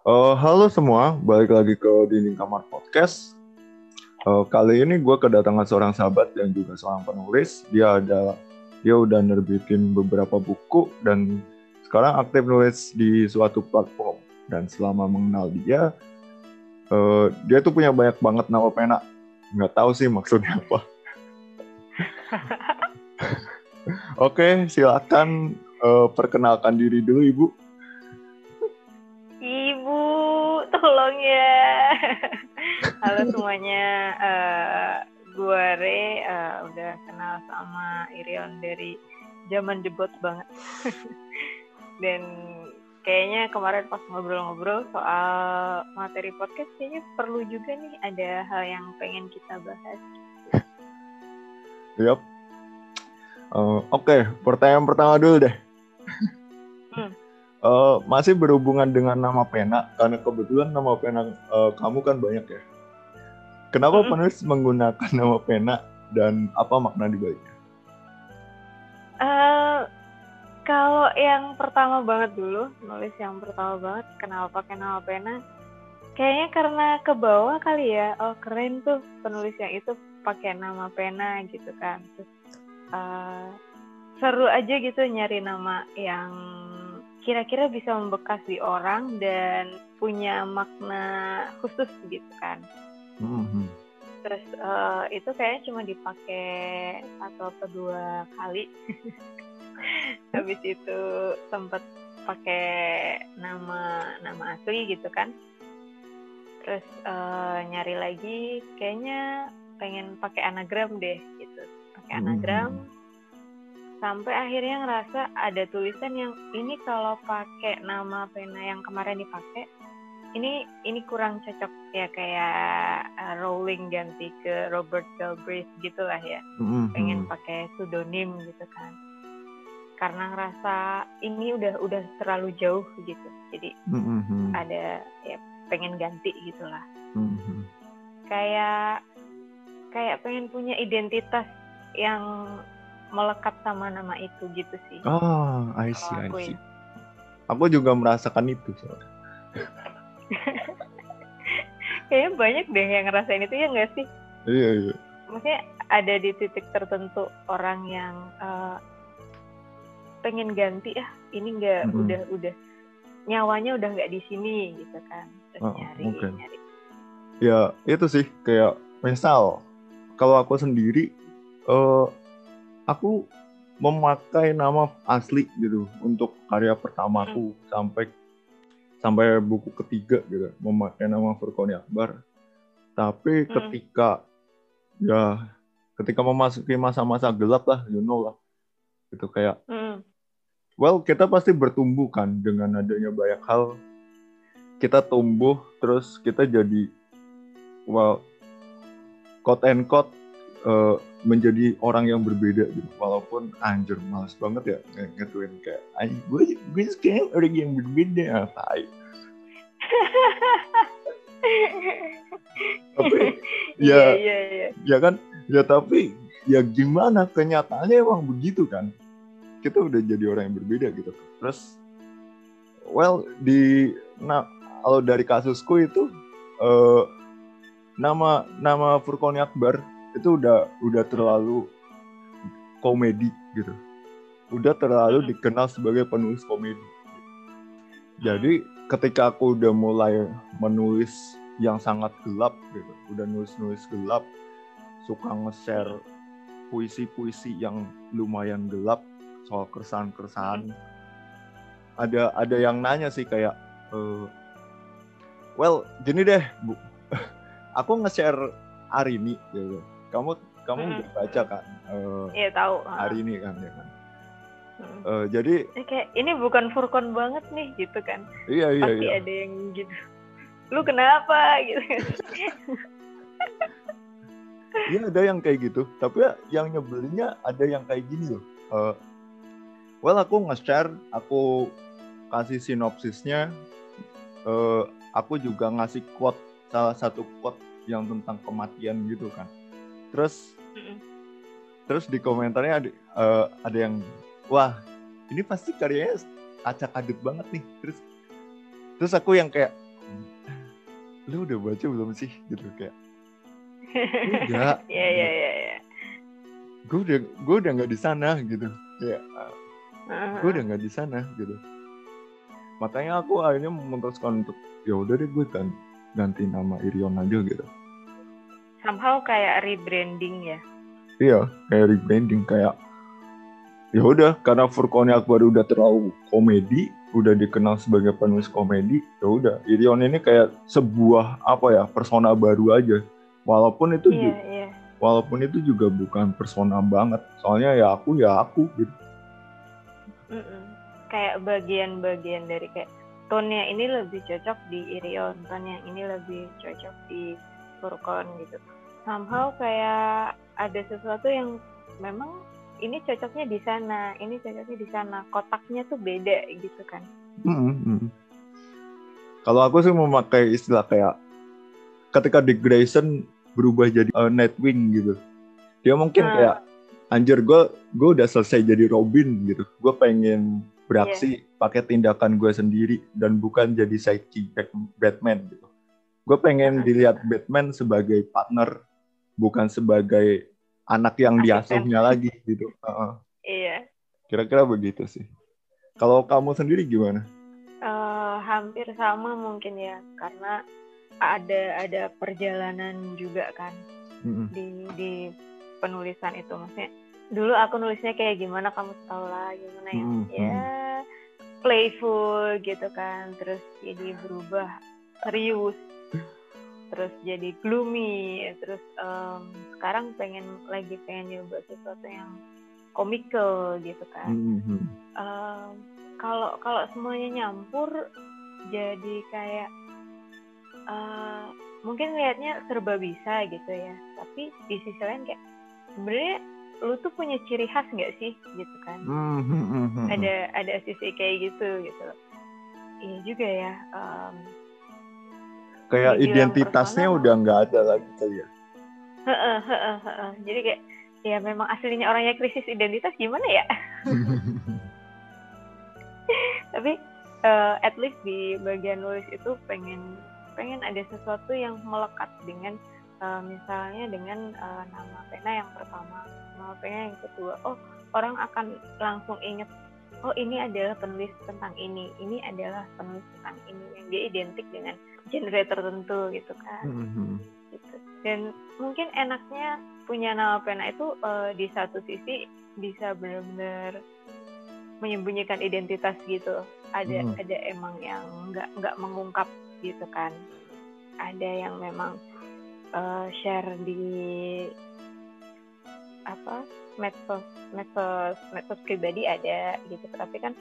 Uh, halo semua, balik lagi ke Dinding Kamar Podcast. Uh, kali ini gue kedatangan seorang sahabat yang juga seorang penulis. Dia ada, dia udah nerbitin beberapa buku dan sekarang aktif nulis di suatu platform. Dan selama mengenal dia, uh, dia tuh punya banyak banget nama pena. Nggak tahu sih maksudnya apa. Oke, silakan uh, perkenalkan diri dulu. Ibu, Halo semuanya, uh, gue Re, uh, udah kenal sama Irion dari zaman debut banget. Dan kayaknya kemarin pas ngobrol-ngobrol soal materi podcast, kayaknya perlu juga nih ada hal yang pengen kita bahas. Yap. Uh, Oke, okay. pertanyaan pertama dulu deh. Hmm uh, masih berhubungan dengan nama pena karena kebetulan nama pena uh, kamu kan banyak ya. Kenapa hmm. penulis menggunakan nama pena dan apa makna di baliknya? Uh, kalau yang pertama banget dulu, nulis yang pertama banget, kenapa pakai nama pena? Kayaknya karena ke bawah kali ya. Oh keren tuh penulis yang itu pakai nama pena gitu kan. Terus uh, seru aja gitu nyari nama yang kira-kira bisa membekas di orang dan punya makna khusus gitu kan. Mm-hmm. Terus uh, itu kayaknya cuma dipakai satu atau dua kali. Habis itu sempat pakai nama nama asli gitu kan. Terus uh, nyari lagi kayaknya pengen pakai anagram deh gitu. Pakai anagram. Mm-hmm sampai akhirnya ngerasa ada tulisan yang ini kalau pakai nama pena yang kemarin dipakai ini ini kurang cocok ya kayak uh, Rowling ganti ke Robert Galbraith gitulah ya mm-hmm. pengen pakai pseudonym gitu kan karena ngerasa ini udah udah terlalu jauh gitu jadi mm-hmm. ada ya pengen ganti gitulah mm-hmm. kayak kayak pengen punya identitas yang melekat sama nama itu gitu sih. Oh, I see, I see. Aku juga merasakan itu soalnya. Kayaknya banyak deh yang ngerasain itu ya nggak sih? Iya iya. Maksudnya ada di titik tertentu orang yang uh, pengen ganti ah ini nggak mm -hmm. udah udah nyawanya udah nggak di sini gitu kan terus oh, nyari okay. nyari. Ya itu sih kayak misal kalau aku sendiri uh, aku memakai nama asli gitu untuk karya pertamaku hmm. sampai sampai buku ketiga gitu memakai nama Furkoni Akbar tapi hmm. ketika ya ketika memasuki masa-masa gelap lah you know lah gitu kayak hmm. well kita pasti bertumbuh kan dengan adanya banyak hal kita tumbuh terus kita jadi well quote and quote uh, menjadi orang yang berbeda gitu. Walaupun anjir males banget ya ngetuin kayak anjir gue gue sekarang orang yang berbeda ah, tai. Tapi ya yeah, yeah, yeah. ya kan? Ya tapi ya gimana? Kenyataannya emang begitu kan? Kita udah jadi orang yang berbeda gitu. Terus well di nah kalau dari kasusku itu uh, nama nama Furkoni Akbar itu udah udah terlalu komedi gitu. Udah terlalu hmm. dikenal sebagai penulis komedi. Jadi ketika aku udah mulai menulis yang sangat gelap gitu udah nulis-nulis gelap suka nge-share puisi-puisi yang lumayan gelap soal keresahan-keresahan ada ada yang nanya sih kayak uh, well gini deh bu. Aku nge-share Arini gitu kamu kamu hmm. udah baca kan? Uh, iya tahu hari ini kan ya kan? Hmm. uh, jadi kayak ini bukan Furkon banget nih gitu kan? Iya iya pasti iya. ada yang gitu. Lu kenapa gitu? Iya ada yang kayak gitu, tapi ya yang nyebelinnya ada yang kayak gini loh. Uh, well aku nge-share, aku kasih sinopsisnya, uh, aku juga ngasih quote salah satu quote yang tentang kematian gitu kan terus mm-hmm. terus di komentarnya ada uh, ada yang wah ini pasti karyanya acak adut banget nih terus terus aku yang kayak lu udah baca belum sih gitu kayak enggak Iya iya iya. iya. gue udah gue udah nggak di sana gitu ya Heeh. gue udah nggak di sana gitu makanya aku akhirnya memutuskan untuk ya udah deh gue kan ganti nama Irion aja gitu Somehow kayak rebranding ya. iya kayak rebranding kayak ya udah karena Furkoni Akbar udah terlalu komedi udah dikenal sebagai penulis komedi ya udah Irion ini kayak sebuah apa ya persona baru aja walaupun itu Iya ju- iya. walaupun itu juga bukan persona banget soalnya ya aku ya aku gitu Mm-mm. Kayak bagian-bagian dari kayak tone-nya ini lebih cocok di Irion, tone yang ini lebih cocok di Furkon gitu. Somehow kayak ada sesuatu yang memang ini cocoknya di sana, ini cocoknya di sana. Kotaknya tuh beda gitu kan. Mm, mm. Kalau aku sih memakai istilah kayak ketika Dick Grayson berubah jadi uh, Nightwing gitu. Dia mungkin Ah. kayak anjir gue gue udah selesai jadi Robin gitu. Gue pengen beraksi pakai tindakan gue sendiri dan bukan jadi sidekick Bat- Batman gitu. Gue pengen dilihat Batman sebagai partner bukan sebagai anak yang diasuhnya lagi gitu. Heeh. Iya. Kira-kira begitu sih. Kalau kamu sendiri gimana? Eh, hampir sama mungkin ya, karena ada ada perjalanan juga kan. Mm-mm. di di penulisan itu maksudnya dulu aku nulisnya kayak gimana kamu tahu lah gimana yang Hmm, ya playful gitu kan terus jadi berubah serius terus jadi gloomy terus em, sekarang pengen lagi pengen nyoba sesuatu yang komikal gitu kan. Mm-mm. Em, kalau kalau semuanya nyampur jadi kayak eh, mungkin lihatnya serba bisa gitu ya. Tapi di sisi lain kayak sebenarnya lu tuh punya ciri khas nggak sih? Gitu kan. Mm-mm. ada ada sisi kayak gitu gitu. Iya juga ya em, kayak dibilang identitasnya udah nggak ada lagi kali ya. heeh, heeh, heeh. jadi kayak ya memang aslinya orangnya krisis identitas gimana ya tapi eh, at least di bagian nulis itu pengen pengen ada sesuatu yang melekat dengan eh, misalnya dengan eh, nama pena yang pertama nama pena yang kedua oh orang akan langsung inget oh ini adalah penulis tentang ini ini adalah penulis tentang ini yang dia identik dengan genre tertentu gitu kan Mm-mm. gitu. Dan mungkin enaknya punya nama pena itu eh, di satu sisi bisa benar-benar menyembunyikan identitas gitu. Ada Hmm. ada emang yang nggak nggak mengungkap gitu kan. Ada yang memang eh, share di apa medsos medsos medsos pribadi ada gitu. Tapi kan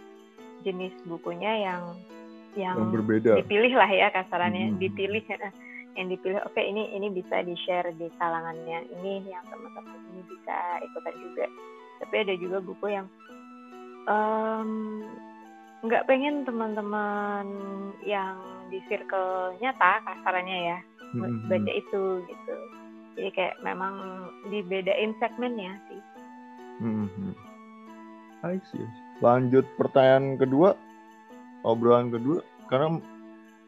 jenis bukunya yang yang, Yang berbeda. dipilih lah ya kasarannya Hmm. dipilih eh, yang dipilih oke ini ini bisa di share di kalangannya ini yang teman-teman ini bisa ikutan juga tapi ada juga buku yang nggak pengen teman-teman yang di circle nyata kasarannya ya Mm-mm. baca itu gitu jadi kayak memang dibedain segmennya sih Mm-mm. I see. Lanjut pertanyaan kedua, obrolan kedua, karena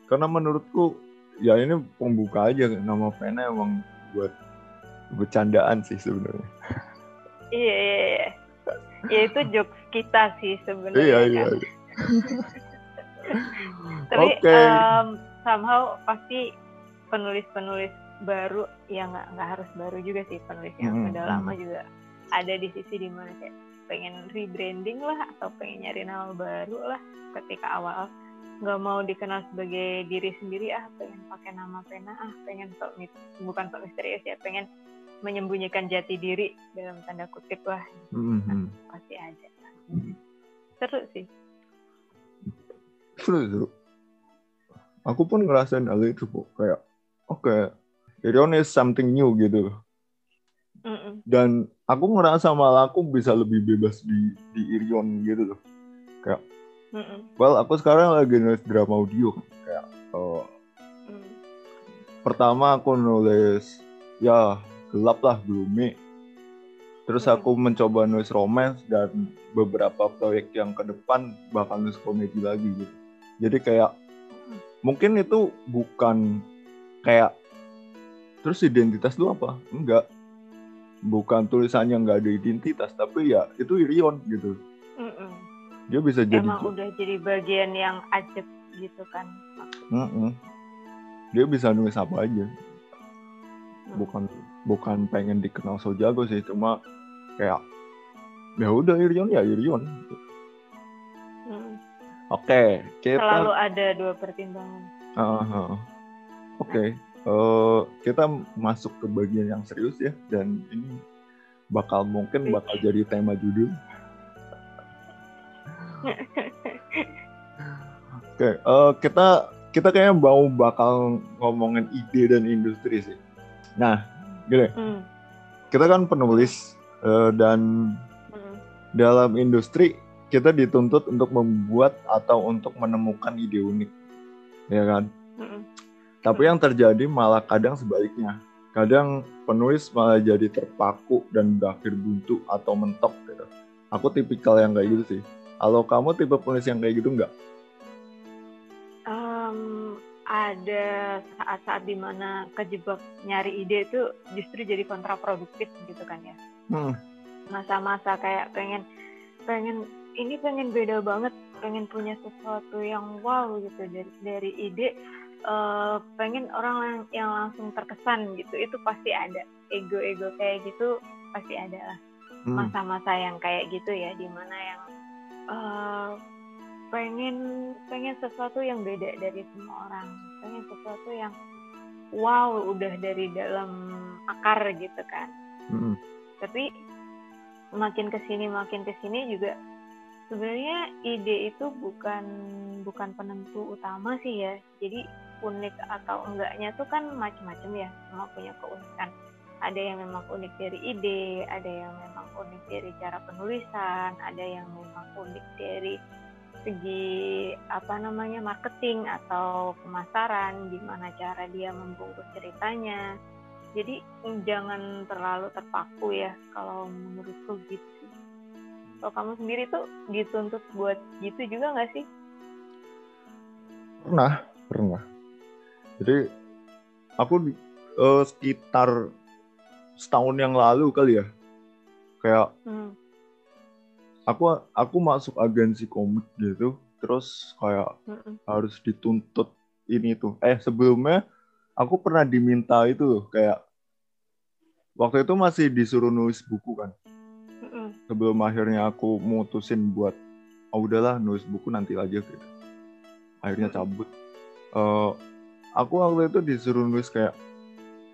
karena menurutku ya ini pembuka aja nama pena emang buat bercandaan sih sebenarnya. iya iya iya ya itu jokes kita sih sebenarnya Iya kan. iya. iya. tapi Oke. em, somehow pasti penulis-penulis baru ya nggak nggak harus baru juga sih penulis yang Hmm, udah hmm. lama juga ada di sisi di mana kayak pengen rebranding lah atau pengen nyari nama baru lah ketika awal nggak mau dikenal sebagai diri sendiri ah pengen pakai nama pena ah pengen sok bukan sok misterius ya pengen menyembunyikan jati diri dalam tanda kutip lah Mm-mm. pasti ada seru sih Seru, seru. Aku pun ngerasain hal itu kok kayak oke, Irion is something new gitu. Mm-mm. dan aku ngerasa malah aku bisa lebih bebas di di Irion gitu loh. Mm-mm. Well, aku sekarang lagi nulis drama audio kayak eh, Mm. pertama aku nulis ya gelap lah gloomy. Terus Hmm. aku mencoba nulis romance dan beberapa proyek yang ke depan bakal nulis komedi lagi gitu. Jadi kayak mungkin itu bukan kayak terus identitas lu apa enggak bukan tulisannya nggak ada identitas tapi ya itu Irion gitu Mm-mm. Dia bisa jadi emang udah jadi bagian yang ajeb gitu kan Mm-mm. dia bisa nulis apa aja mm. bukan bukan pengen dikenal so jago sih cuma kayak ya udah Irion ya Irion mm. oke okay, kita selalu ada dua pertimbangan uh, uh, oke okay. uh, kita masuk ke bagian yang serius ya dan ini bakal mungkin bakal jadi tema judul. Oke, okay, uh, eh, kita kita kayaknya mau bakal ngomongin ide dan industri sih. Nah, gini, hmm. kita kan penulis uh, dan hmm. dalam industri kita dituntut untuk membuat atau untuk menemukan ide unik, ya kan? Hmm. Tapi yang terjadi malah kadang sebaliknya kadang penulis malah jadi terpaku dan berakhir buntu atau mentok gitu. Aku tipikal yang kayak gitu sih. Kalau kamu tipe penulis yang kayak gitu nggak? Um, ada saat-saat di mana kejebak nyari ide itu justru jadi kontraproduktif gitu kan ya. Hmm. Masa-masa kayak pengen pengen ini pengen beda banget, pengen punya sesuatu yang wow gitu dari dari ide uh, pengen orang yang langsung terkesan gitu itu pasti ada ego-ego kayak gitu pasti ada lah hmm. masa-masa yang kayak gitu ya di mana yang uh, pengen pengen sesuatu yang beda dari semua orang. Pengen sesuatu yang wow udah dari dalam akar gitu kan. Tapi makin ke sini makin ke sini juga sebenarnya ide itu bukan bukan penentu utama sih ya. Jadi unik atau enggaknya tuh kan macam-macam ya. Semua punya keunikan ada yang memang unik dari ide ada yang memang unik dari cara penulisan ada yang memang unik dari segi apa namanya marketing atau pemasaran gimana cara dia membungkus ceritanya. Jadi jangan terlalu terpaku ya kalau menurutku gitu. Kalau kamu sendiri tuh dituntut buat gitu juga nggak sih? Pernah pernah. Jadi aku uh, sekitar setahun yang lalu kali ya kayak hmm. aku aku masuk agensi komik gitu terus kayak hmm. harus dituntut ini tuh eh sebelumnya aku pernah diminta itu kayak waktu itu masih disuruh nulis buku kan hmm. sebelum akhirnya aku mutusin buat oh udahlah nulis buku nanti aja gitu akhirnya cabut uh, aku waktu itu disuruh nulis kayak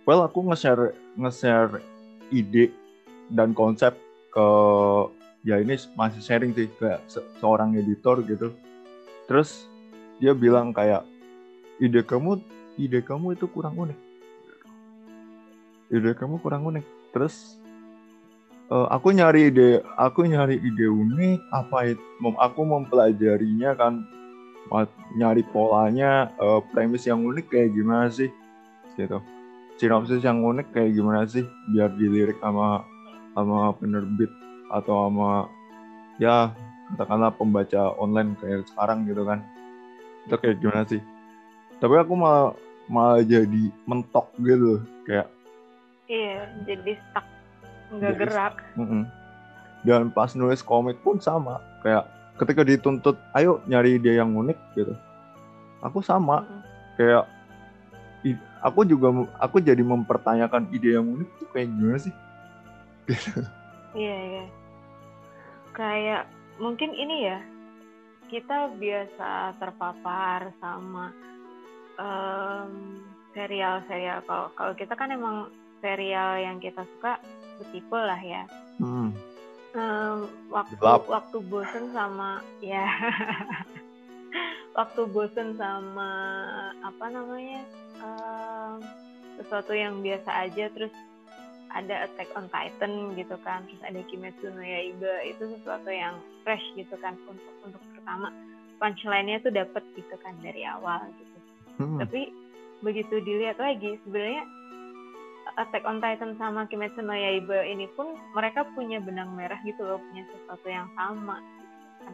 well aku nge-share nge-share ide dan konsep ke ya ini masih sharing sih ke se seorang editor gitu. Terus dia bilang kayak ide kamu ide kamu itu kurang unik. Ide kamu kurang unik. Terus uh, aku nyari ide aku nyari ide unik apa itu aku mempelajarinya kan nyari polanya uh, premis yang unik kayak gimana sih gitu sinopsis yang unik kayak gimana sih? Biar dilirik sama sama penerbit atau sama ya katakanlah pembaca online kayak sekarang gitu kan. Itu kayak gimana sih? Tapi aku malah malah jadi mentok gitu kayak iya jadi stuck. Nggak gerak. mm -mm. dan pas nulis komik pun sama kayak ketika dituntut ayo nyari ide yang unik gitu. Aku sama. Hmm. kayak aku juga aku jadi mempertanyakan ide yang unik tuh kayak gimana sih? Iya iya. Kayak mungkin ini ya kita biasa terpapar sama um, serial-serial. Kalau kalau kita kan emang serial yang kita suka betipe lah ya. Hmm. Um, waktu Gelap. waktu bosen sama ya waktu bosen sama apa namanya um, sesuatu yang biasa aja terus ada Attack on Titan gitu kan terus ada Kimetsu no Yaiba itu sesuatu yang fresh gitu kan untuk untuk pertama punchline-nya tuh dapet gitu kan dari awal gitu hmm. tapi begitu dilihat lagi sebenarnya Attack on Titan sama Kimetsu no Yaiba ini pun mereka punya benang merah gitu loh, punya sesuatu yang sama. Gitu kan.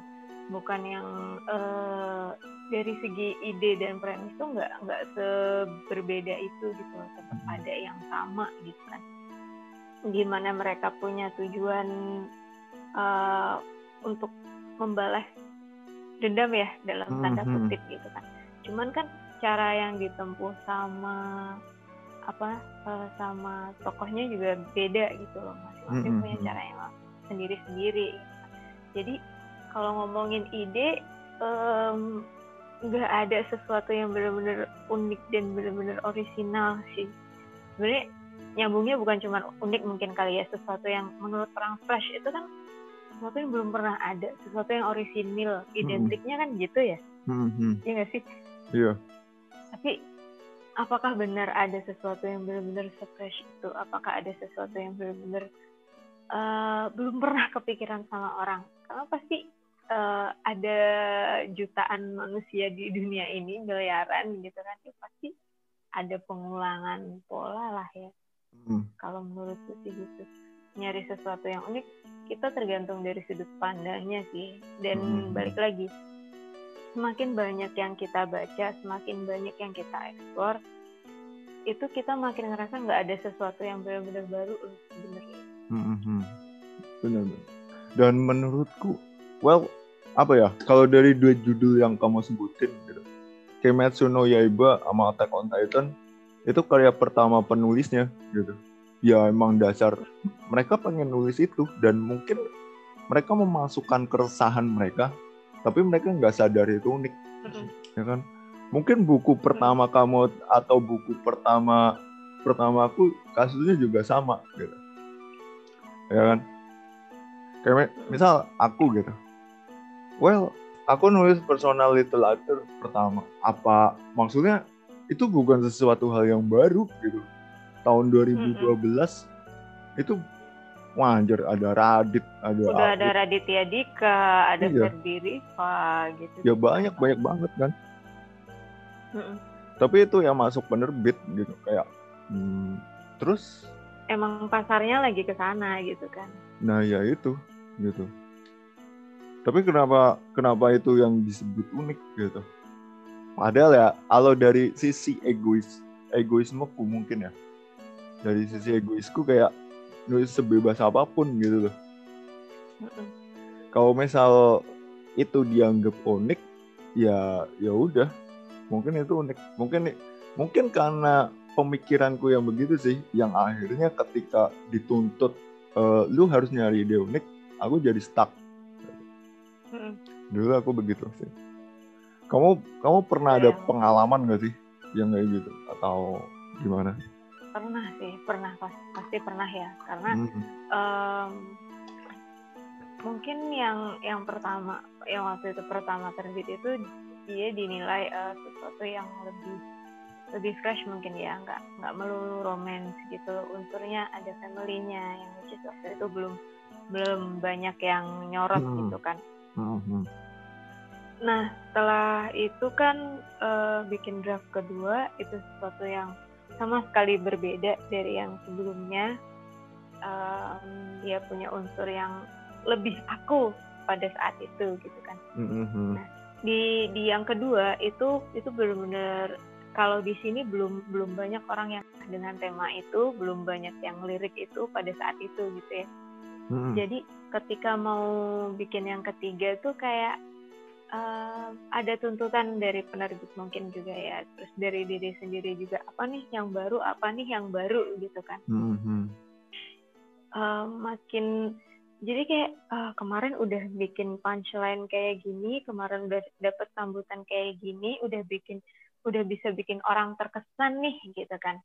Bukan yang uh, dari segi ide dan premis tuh nggak nggak seberbeda itu gitu tetap hmm. ada yang sama gitu kan gimana mereka punya tujuan uh, untuk membalas dendam ya dalam hmm, tanda hmm. kutip gitu kan cuman kan cara yang ditempuh sama apa uh, sama tokohnya juga beda gitu loh masing-masing punya cara yang sendiri-sendiri jadi kalau ngomongin ide nggak ada sesuatu yang benar-benar unik dan benar-benar orisinal sih. Sebenarnya nyambungnya bukan cuma unik mungkin kali ya sesuatu yang menurut orang fresh itu kan sesuatu yang belum pernah ada sesuatu yang orisinil identiknya kan gitu ya. Mm-hmm. iya nggak sih? Iya. Tapi apakah benar ada sesuatu yang benar-benar fresh itu? Apakah ada sesuatu yang benar-benar uh, belum pernah kepikiran sama orang? Karena pasti uh, ada jutaan manusia di dunia ini miliaran gitu kan ya pasti ada pengulangan pola lah ya hmm. kalau menurutku sih gitu nyari sesuatu yang unik kita tergantung dari sudut pandangnya sih dan hmm. balik lagi semakin banyak yang kita baca semakin banyak yang kita eksplor itu kita makin ngerasa nggak ada sesuatu yang benar-benar baru sebenarnya hmm, hmm. benar dan menurutku well apa ya? Kalau dari dua judul yang kamu sebutin gitu Kimetsu no Yaiba sama Attack on Titan itu karya pertama penulisnya gitu. Ya emang dasar. Mereka pengen nulis itu dan mungkin mereka memasukkan keresahan mereka tapi mereka nggak sadar itu unik ya kan? Mungkin buku pertama kamu atau buku pertama pertama aku kasusnya juga sama gitu. Ya kan? Kayak misal aku gitu Well, aku nulis personal literature pertama. Apa maksudnya itu bukan sesuatu hal yang baru gitu. Tahun 2012 mm-hmm. itu wajar ada Radit, ada Udah ada Raditya Dika, ada iya. Ferdi Riva gitu. Ya banyak banyak banget kan. Mm-mm. Tapi itu yang masuk penerbit gitu kayak hmm, terus emang pasarnya lagi ke sana gitu kan. Nah, ya itu gitu tapi kenapa kenapa itu yang disebut unik gitu? Padahal ya kalau dari sisi egois egoismeku mungkin ya. Dari sisi egoisku kayak nulis sebebas apa pun gitu loh. Kalau misal itu dianggap unik ya ya udah. Mungkin itu unik. Mungkin mungkin karena pemikiranku yang begitu sih yang akhirnya ketika dituntut uh, lu harus nyari ide unik aku jadi stuck Dulu aku begitu sih. Kamu kamu pernah ada iya. pengalaman gak sih yang kayak gitu atau gimana? Pernah sih, pernah pasti, pasti pernah ya karena hmm. um, mungkin yang yang pertama yang waktu itu pertama terbit itu dia dinilai uh, sesuatu yang lebih lebih fresh mungkin ya nggak nggak melulu romance gitu unsurnya ada familynya yang which waktu itu belum belum banyak yang nyorot hmm. gitu kan Mm-hmm. Nah, setelah itu kan uh, bikin draft kedua itu sesuatu yang sama sekali berbeda dari yang sebelumnya. Um, dia punya unsur yang lebih aku pada saat itu gitu kan. Mm-hmm. Nah, di di yang kedua itu itu benar-benar kalau di sini belum belum banyak orang yang dengan tema itu, belum banyak yang lirik itu pada saat itu gitu ya. Hmm. Jadi ketika mau bikin yang ketiga tuh kayak uh, ada tuntutan dari penerbit mungkin juga ya, terus dari diri sendiri juga apa nih yang baru, apa nih yang baru gitu kan. Hmm. Uh, makin jadi kayak uh, kemarin udah bikin punchline kayak gini, kemarin udah dapet sambutan kayak gini, udah bikin udah bisa bikin orang terkesan nih gitu kan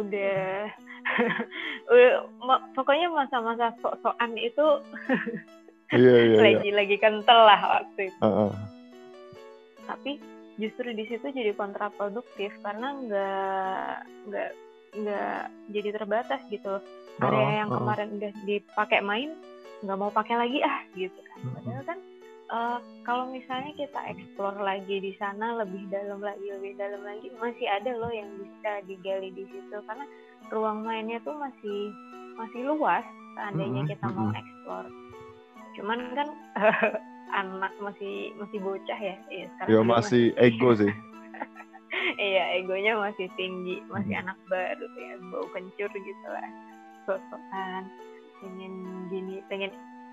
udah pokoknya masa-masa sok-sokan itu iya, iya, lagi iya. lagi kental lah waktu itu uh -uh. tapi justru di situ jadi kontraproduktif karena nggak nggak nggak jadi terbatas gitu area uh -uh. yang kemarin udah dipakai main nggak mau pakai lagi ah gitu kan padahal kan uh, kalau misalnya kita explore lagi di sana lebih dalam lagi lebih dalam lagi masih ada loh yang bisa digali di situ. Karena ruang mainnya tuh masih masih luas seandainya kita mau explore. Cuman kan anak masih masih bocah ya? Iya sekarang ya masih, masih ego sih. Iya egonya masih tinggi masih hmm. anak baru ya bau kencur gitu lah. Sosokan pengen gini pengen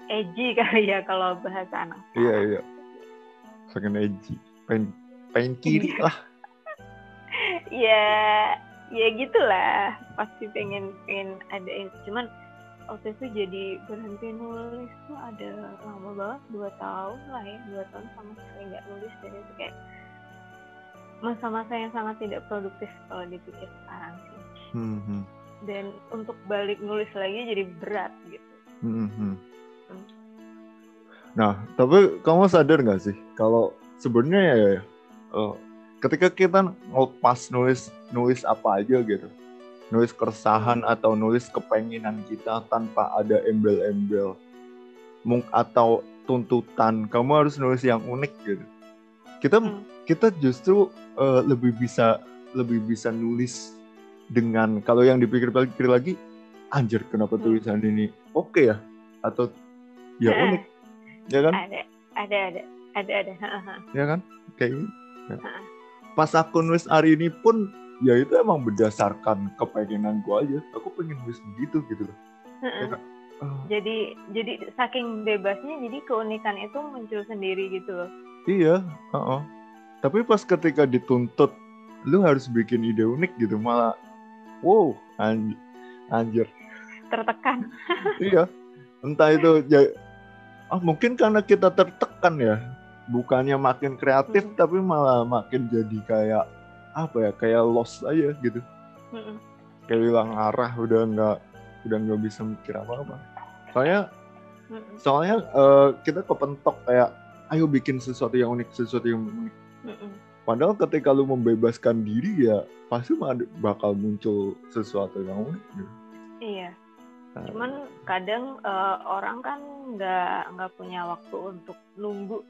edgy kali ya kalau bahasa anak iya iya pengen edgy pengen pengen kiri iya. lah ya ya gitulah pasti pengen pengen ada cuman waktu itu jadi berhenti nulis tuh ada lama banget dua tahun lah ya dua tahun sama sekali nggak nulis dari itu kayak masa-masa yang sangat tidak produktif kalau dipikir sekarang sih hmm, hmm. dan untuk balik nulis lagi jadi berat gitu hmm, hmm. Hmm. Nah tapi kamu sadar nggak sih? Kalau sebenarnya ya uh, ketika kita ngelepas nulis nulis apa aja gitu nulis keresahan atau nulis kepenginan kita tanpa ada embel-embel atau tuntutan kamu harus nulis yang unik gitu. Kita hmm. kita justru uh, lebih bisa lebih bisa nulis dengan kalau yang dipikir-pikir lagi anjir kenapa hmm. tulisan ini oke okay ya? Atau ya unik ya kan? Ada ada ada ada ada. Ya kan? Kayak gitu. Ya. pas aku nulis hari ini pun ya itu emang berdasarkan kepengenan gue aja. Aku pengen nulis begitu gitu loh. Ya, oh. jadi jadi saking bebasnya jadi keunikan itu muncul sendiri gitu loh. Iya uh -uh. tapi pas ketika dituntut lu harus bikin ide unik gitu malah wow anj anjir. Tertekan. Iya. Entah itu ya ah mungkin karena kita tertekan ya. Bukannya makin kreatif hmm. tapi malah makin jadi kayak apa ya kayak lost aja gitu. Mm kayak hilang arah udah nggak udah nggak bisa mikir apa apa soalnya mm soalnya uh, kita kepentok kayak ayo bikin sesuatu yang unik sesuatu yang unik. Mm padahal ketika lu membebaskan diri ya pasti bakal muncul sesuatu yang unik gitu. Iya. Cuman kadang uh, orang kan nggak nggak punya waktu untuk nunggu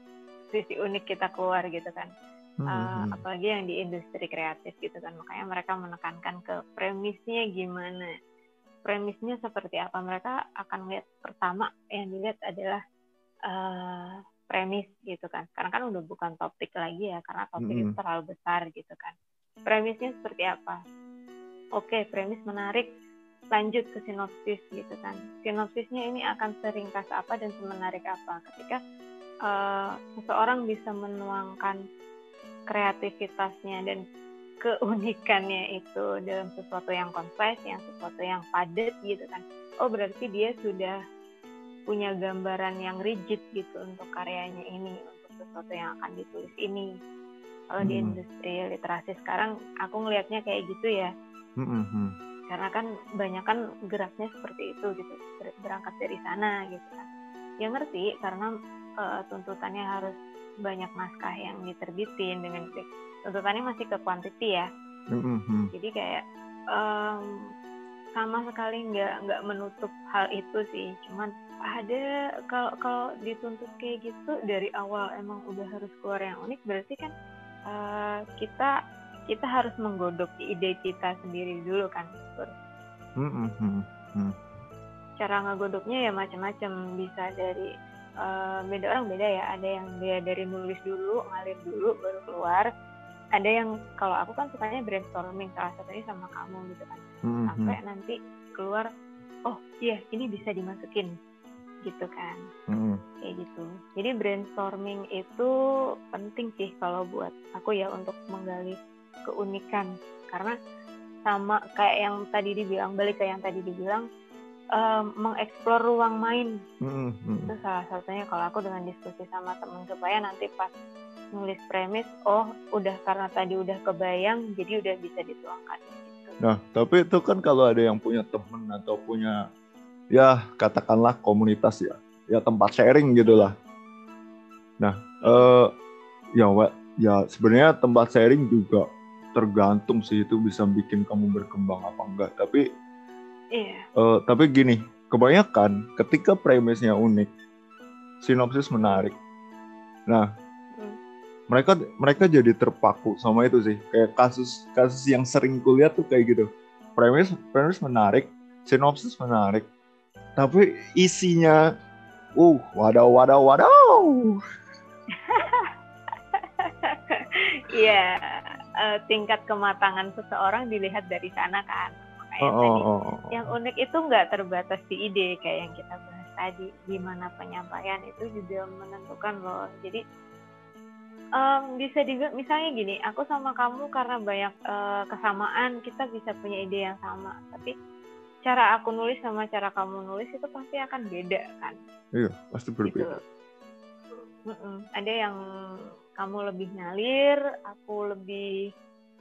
sisi unik kita keluar gitu kan. Uh, apalagi yang di industri kreatif gitu kan. Makanya mereka menekankan ke premisnya gimana. Premisnya seperti apa? Mereka akan lihat pertama yang dilihat adalah uh, premis gitu kan. Karena kan udah bukan topik lagi ya karena topik hmm. itu terlalu besar gitu kan. Premisnya seperti apa? Oke premis menarik lanjut ke sinopsis gitu kan sinopsisnya ini akan seringkas apa dan semenarik apa ketika uh, seseorang bisa menuangkan kreativitasnya dan keunikannya itu dalam sesuatu yang kompleks, yang sesuatu yang padat gitu kan. Oh berarti dia sudah punya gambaran yang rigid gitu untuk karyanya ini, untuk sesuatu yang akan ditulis ini. Kalau hmm. di industri literasi sekarang aku ngelihatnya kayak gitu ya. Hmm. hmm. Karena kan banyak kan geraknya seperti itu gitu, berangkat dari sana gitu kan. Ya ngerti karena uh, tuntutannya harus banyak naskah yang diterbitin dengan tuntutannya masih ke quantity ya mm-hmm. jadi kayak um, sama sekali nggak nggak menutup hal itu sih cuman ada kalau kalau dituntut kayak gitu dari awal emang udah harus keluar yang unik berarti kan uh, kita kita harus menggodok ide kita sendiri dulu kan mm-hmm. cara ngegodoknya ya macam-macam. Bisa dari uh, beda orang beda ya. Ada yang dia dari nulis dulu ngalir dulu baru keluar. Ada yang kalau aku kan sukanya brainstorming salah satunya sama kamu gitu kan. Mm-hmm. sampai nanti keluar oh iya ini bisa dimasukin. Gitu kan. Mm-hmm. kayak gitu. Jadi brainstorming itu penting sih kalau buat aku ya untuk menggali keunikan karena sama kayak yang tadi dibilang balik ke yang tadi dibilang um, mengeksplor ruang main mm -hmm. itu salah satunya kalau aku dengan diskusi sama temen supaya nanti pas nulis premis oh udah karena tadi udah kebayang jadi udah bisa dituangkan gitu. nah tapi itu kan kalau ada yang punya temen atau punya ya katakanlah komunitas ya ya tempat sharing gitulah nah uh, ya ya sebenarnya tempat sharing juga tergantung sih itu bisa bikin kamu berkembang apa enggak tapi iya. uh, tapi gini kebanyakan ketika premisnya unik sinopsis menarik nah hmm. mereka mereka jadi terpaku sama itu sih kayak kasus kasus yang sering kuliah tuh kayak gitu premis premis menarik sinopsis menarik tapi isinya uh wadaw wadaw wadaw Iya uh, tingkat kematangan seseorang dilihat dari sana kan. Makanya oh, tadi oh, oh, oh. yang unik itu nggak terbatas di ide kayak yang kita bahas tadi. Gimana penyampaian itu juga menentukan loh. Jadi um, bisa juga misalnya gini, aku sama kamu karena banyak uh, kesamaan kita bisa punya ide yang sama. Tapi cara aku nulis sama cara kamu nulis itu pasti akan beda kan? Iya, pasti berbeda. Gitu. Mm -mm. Ada yang kamu lebih ngalir, aku lebih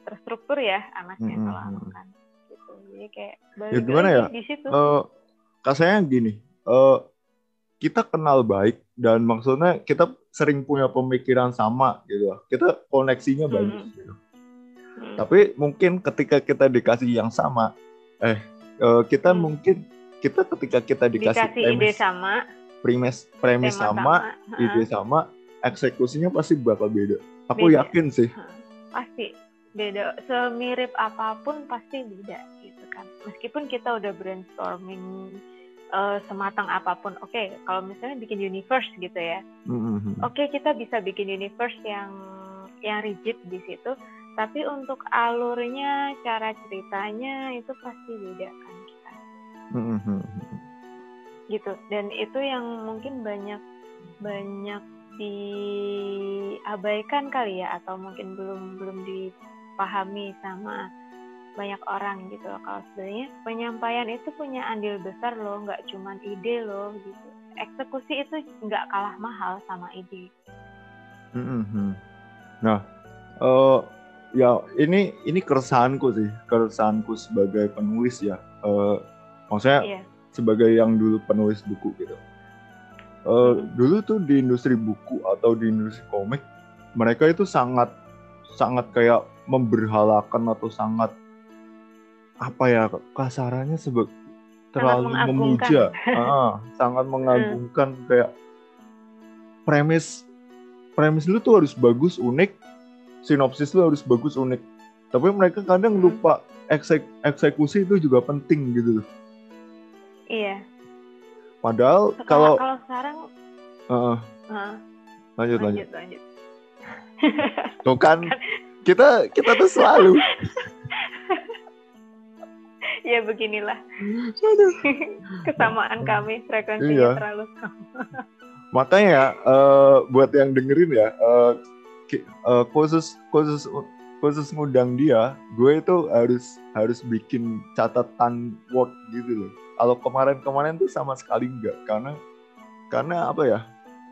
terstruktur ya anaknya hmm. kalau aku kan gitu. Jadi kayak ya, gimana ya? di situ. Uh, kasanya gini, uh, kita kenal baik dan maksudnya kita sering punya pemikiran sama gitu. Kita koneksinya hmm. bagus gitu. Hmm. Tapi mungkin ketika kita dikasih yang sama, eh uh, kita hmm. mungkin kita ketika kita dikasih, dikasih premis, ide sama, premis premis sama, sama, ide sama, eksekusinya pasti bakal beda. Aku beda. yakin sih. Pasti beda. Semirip apa pun pasti beda gitu kan. Meskipun kita udah brainstorming uh, sematang apa pun. Oke, okay, kalau misalnya bikin universe gitu ya. Mm-hmm. Oke, okay, kita bisa bikin universe yang yang rigid di situ. Tapi untuk alurnya, cara ceritanya itu pasti beda kan kita. Mm-hmm. Gitu. Dan itu yang mungkin banyak banyak diabaikan kali ya atau mungkin belum belum dipahami sama banyak orang gitu loh. Kalau sebenarnya penyampaian itu punya andil besar loh nggak cuma ide loh gitu. Eksekusi itu nggak kalah mahal sama ide. Mm-hmm. nah uh, ya ini ini keresahanku sih keresahanku sebagai penulis ya. Uh, maksudnya yeah. sebagai yang dulu penulis buku gitu uh, dulu tuh di industri buku atau di industri komik mereka itu sangat sangat kayak memberhalakan atau sangat apa ya kasarannya sebab terlalu memuja, ah, sangat mengagumkan hmm. kayak premis premis lu tuh harus bagus unik, sinopsis lu harus bagus unik. Tapi mereka kadang hmm. lupa eksek eksekusi itu juga penting gitu. Iya. Padahal kalau kalau sekarang uh, uh, lanjut lanjut. lanjut. Tuh kan kita kita tuh selalu ya beginilah kesamaan kami frekuensinya iya. terlalu sama makanya uh, buat yang dengerin ya uh, uh, khusus khusus khusus ngundang dia gue itu harus harus bikin catatan word gitu loh. Kalau kemarin-kemarin tuh sama sekali enggak karena karena apa ya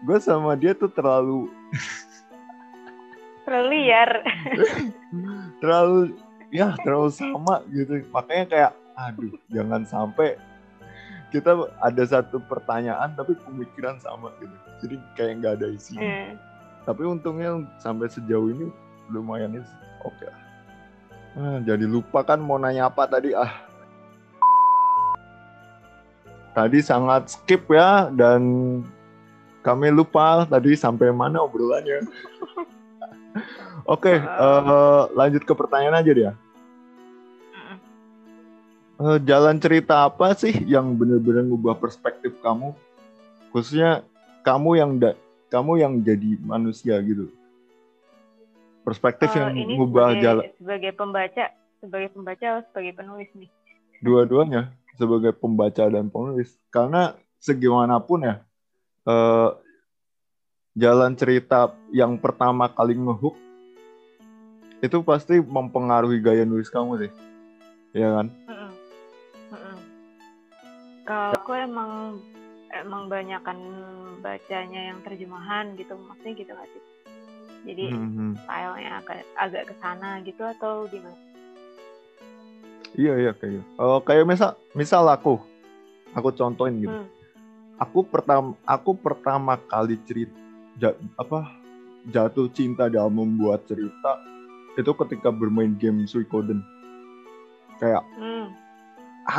gue sama dia tuh terlalu terlalu liar. Terlalu ya terlalu sama gitu. Makanya kayak aduh jangan sampai kita ada satu pertanyaan tapi pemikiran sama gitu. Jadi kayak nggak ada isi hmm. tapi untungnya sampai sejauh ini lumayan oke okay ah, jadi lupa kan mau nanya apa tadi ah tadi sangat skip ya dan kami lupa tadi sampai mana obrolannya. Oke, okay, uh, eh, lanjut ke pertanyaan aja dia. Uh, jalan cerita apa sih yang benar-benar ngubah perspektif kamu, khususnya kamu yang da kamu yang jadi manusia gitu. Perspektif uh, yang ngubah sebagai, jalan. Sebagai pembaca, sebagai pembaca atau sebagai penulis nih? Dua-duanya sebagai pembaca dan penulis. Karena segimanapun ya eh, jalan cerita yang pertama kali ngehook itu pasti mempengaruhi gaya nulis kamu sih. Ya kan? Kalau aku emang emang banyakkan bacanya yang terjemahan gitu maksudnya gitu gak sih jadi mm-hmm. stylenya agak agak ke sana gitu atau gimana Iya iya kayak uh, kayak misal misal aku aku contohin gitu. Hmm. Aku pertama aku pertama kali cerita ja, apa jatuh cinta dalam membuat cerita itu ketika bermain game Suikoden. Kayak hmm.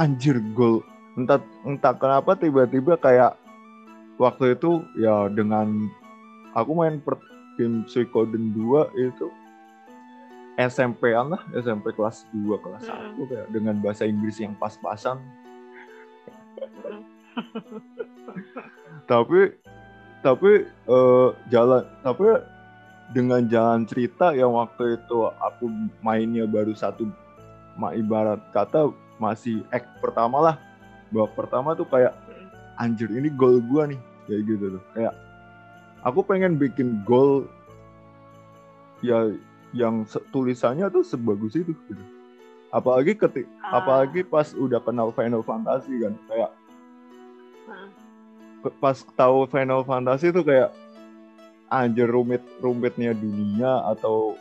anjir gol entah entah kenapa tiba-tiba kayak waktu itu ya dengan aku main per, game Suikoden 2 itu SMP-an lah, SMP kelas 2, kelas mm. 1 kayak dengan bahasa Inggris yang pas-pasan. tapi tapi uh, jalan tapi dengan jalan cerita yang waktu itu aku mainnya baru satu ibarat kata masih act pertama lah babak pertama tuh kayak anjir ini gol gua nih kayak gitu tuh kayak aku pengen bikin gol ya yang tulisannya tuh sebagus itu gitu apalagi ketik ah. apalagi pas udah kenal Final Fantasy kan kayak ah. pas tahu Final Fantasy tuh kayak anjir rumit rumitnya dunia atau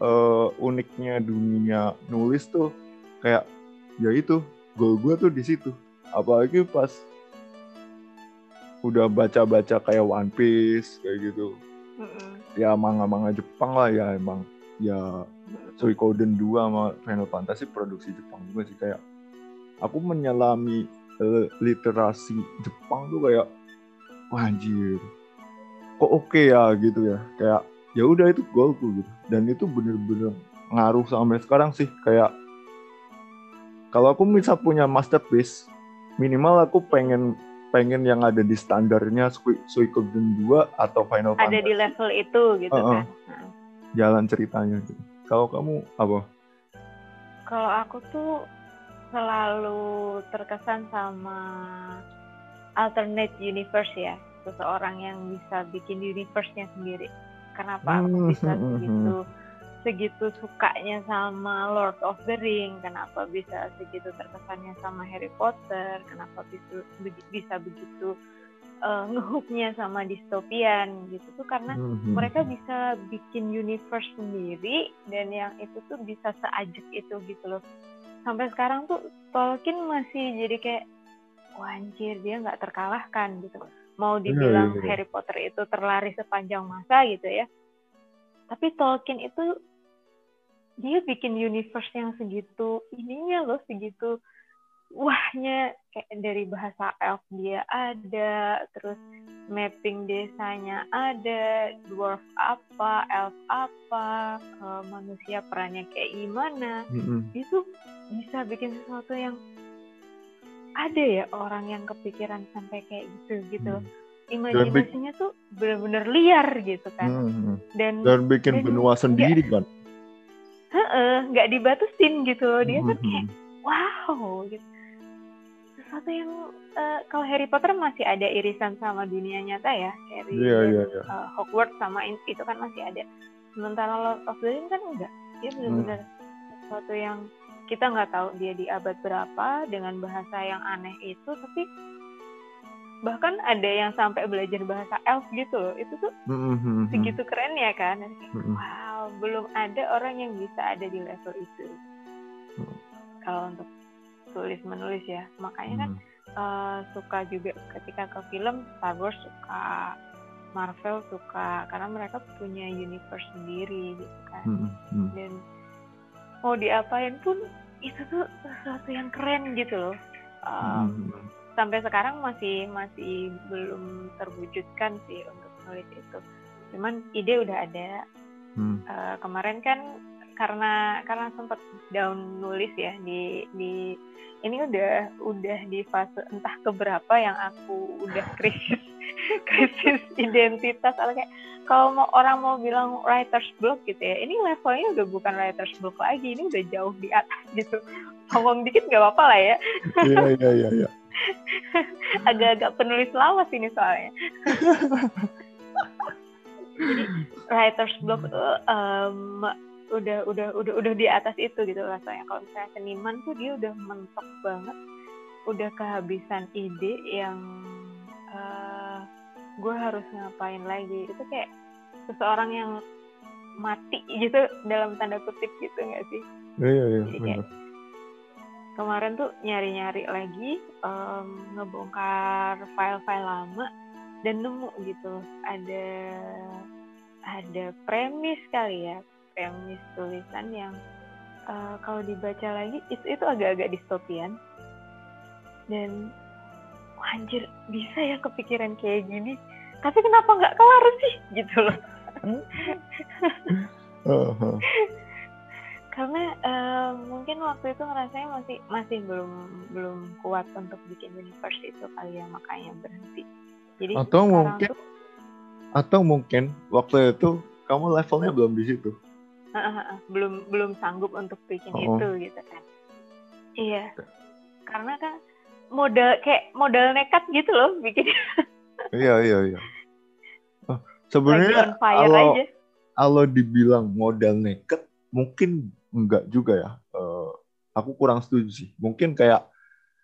uh, uniknya dunia nulis tuh kayak ya itu gol gue tuh di situ apalagi pas udah baca-baca kayak One Piece kayak gitu. Mm-hmm. ya manga-manga Jepang lah ya emang. Ya Suikoden 2 sama Final Fantasy produksi Jepang juga sih kayak aku menyelami uh, literasi Jepang tuh kayak wah anjir. Kok oke okay ya? gitu ya. Kayak ya udah itu golku gitu. Dan itu bener-bener ngaruh sampai sekarang sih kayak kalau aku bisa punya masterpiece minimal aku pengen pengen yang ada di standarnya Suikoden 2 atau Final Fantasy. Ada di level itu gitu uh -uh. kan. Jalan ceritanya gitu. Kalau kamu apa? Kalau aku tuh selalu terkesan sama alternate universe ya seseorang yang bisa bikin universe-nya sendiri. Kenapa aku hmm, bisa hmm, segitu sukanya sama Lord of the Ring, kenapa bisa segitu terkesannya sama Harry Potter, kenapa bisa bisa begitu uh, ngehooknya sama distopian gitu tuh karena mm-hmm. mereka bisa bikin universe sendiri dan yang itu tuh bisa seajak itu gitu loh. Sampai sekarang tuh Tolkien masih jadi kayak wanjir dia nggak terkalahkan gitu mau iya, dibilang yeah, yeah, yeah. Harry Potter itu terlari sepanjang masa gitu ya tapi Tolkien itu dia bikin universe yang segitu ininya loh segitu wahnya kayak dari bahasa elf dia ada terus mapping desanya ada dwarf apa elf apa uh, manusia perannya kayak gimana mm-hmm. itu bisa bikin sesuatu yang ada ya orang yang kepikiran sampai kayak gitu gitu hmm. imajinasinya tuh benar-benar liar gitu kan hmm. dan dan bikin dan benua sendiri kan nggak dibatasin gitu dia hmm. kan kayak wow gitu sesuatu yang uh, kalau Harry Potter masih ada irisan sama dunia nyata ya Harry yeah, dan yeah, yeah. Uh, Hogwarts sama itu kan masih ada sementara Lord of the Rings kan enggak dia benar-benar hmm. sesuatu yang kita nggak tahu dia di abad berapa dengan bahasa yang aneh itu tapi bahkan ada yang sampai belajar bahasa elf gitu loh itu tuh mm-hmm. segitu keren ya kan mm-hmm. wow belum ada orang yang bisa ada di level itu mm-hmm. kalau untuk tulis menulis ya makanya kan uh, suka juga ketika ke film Star Wars suka Marvel suka karena mereka punya universe sendiri gitu kan dan mau diapain pun itu tuh sesuatu yang keren gitu loh um. Sampai sekarang masih masih belum terwujudkan sih untuk nulis itu. Cuman ide udah ada. Hmm. uh, kemarin kan karena karena sempat down nulis ya di di ini udah udah di fase entah keberapa yang aku udah krisis krisis identitas. Atau kayak kalau mau orang mau bilang writer's block gitu ya ini levelnya udah bukan writer's block lagi ini udah jauh di atas gitu. Ngomong dikit nggak apa-apa lah ya. Iya iya iya iya agak-agak penulis lawas ini soalnya. Jadi writer's block tuh um, udah udah udah udah di atas itu gitu rasanya. Kalau misalnya seniman tuh dia udah mentok banget. Udah kehabisan ide yang uh, gue harus ngapain lagi. Itu kayak seseorang yang mati gitu dalam tanda kutip gitu nggak sih? Iya iya Jadi kayak, kemarin tuh nyari-nyari lagi um, ngebongkar file-file lama dan nemu gitu. Ada ada premis kali ya premis tulisan yang uh, kalau dibaca lagi itu itu agak-agak distopian. Dan anjir bisa ya kepikiran kayak gini. Tapi kenapa nggak kelar sih? Gitu loh. Uh-huh. karena uh, mungkin waktu itu ngerasanya masih masih belum belum kuat untuk bikin universe itu kali ya makanya berhenti. Jadi atau mungkin tuh, atau mungkin waktu itu kamu levelnya belum di situ. Belum belum sanggup untuk bikin oh. itu gitu kan. Iya. Karena kan modal kayak modal nekat gitu loh bikin. Iya iya iya. Oh, sebenarnya kalau kalau dibilang modal nekat mungkin enggak juga ya. Uh, aku kurang setuju sih. Mungkin kayak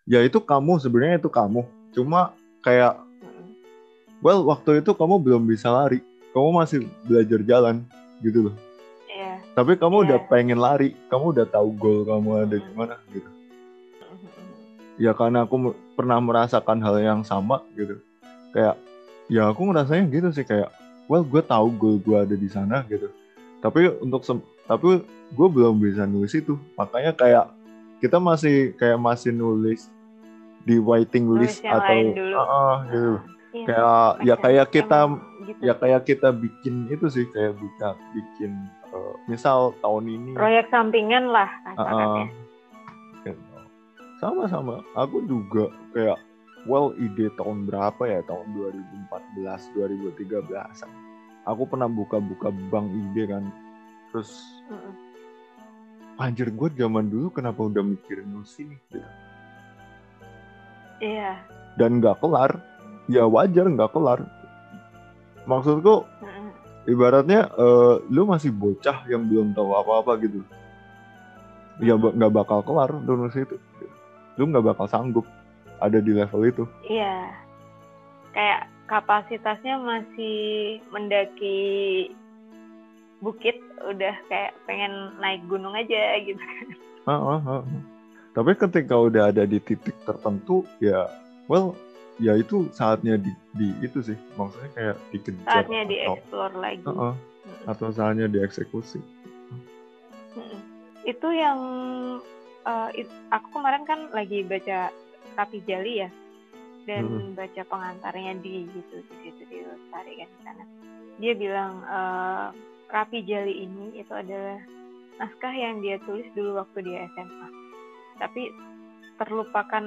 ya itu kamu sebenarnya itu kamu. Cuma kayak well waktu itu kamu belum bisa lari. Kamu masih belajar jalan gitu loh. Yeah. tapi kamu yeah. udah pengen lari. Kamu udah tahu goal kamu ada di mana gitu. Ya karena aku pernah merasakan hal yang sama gitu. Kayak ya aku ngerasanya gitu sih kayak well gue tahu goal gue ada di sana gitu. Tapi untuk tapi gue belum bisa nulis itu makanya kayak kita masih kayak masih nulis di waiting list nulis atau uh, uh, gitu iya, kayak ya kayak kita gitu. ya kayak kita bikin itu sih kayak bisa bikin uh, misal tahun ini proyek sampingan lah uh, uh, sama-sama. Aku juga kayak well ide tahun berapa ya? Tahun 2014, 2013. Aku pernah buka-buka bank ide kan. Terus mm anjir gue zaman dulu kenapa udah mikirin nulis ini gitu. Iya. Dan nggak kelar. Ya wajar nggak kelar. Maksudku mm -mm. ibaratnya uh, lu masih bocah yang belum tahu apa-apa gitu. Ya nggak bakal kelar nulis itu lu nggak bakal sanggup ada di level itu. Iya, kayak kapasitasnya masih mendaki bukit, udah kayak pengen naik gunung aja gitu. Uh, uh, uh. Tapi ketika udah ada di titik tertentu, ya, well, ya itu saatnya di, di itu sih, maksudnya kayak dikejar. Saatnya dieksplor lagi. Uh, uh, atau saatnya dieksekusi. Itu yang uh, it, aku kemarin kan lagi baca Rapi Jali ya dan hmm. baca pengantarnya di gitu di situ di Lestari kan di sana. Dia bilang uh, Rapi Jali ini itu adalah naskah yang dia tulis dulu waktu dia SMA. Tapi terlupakan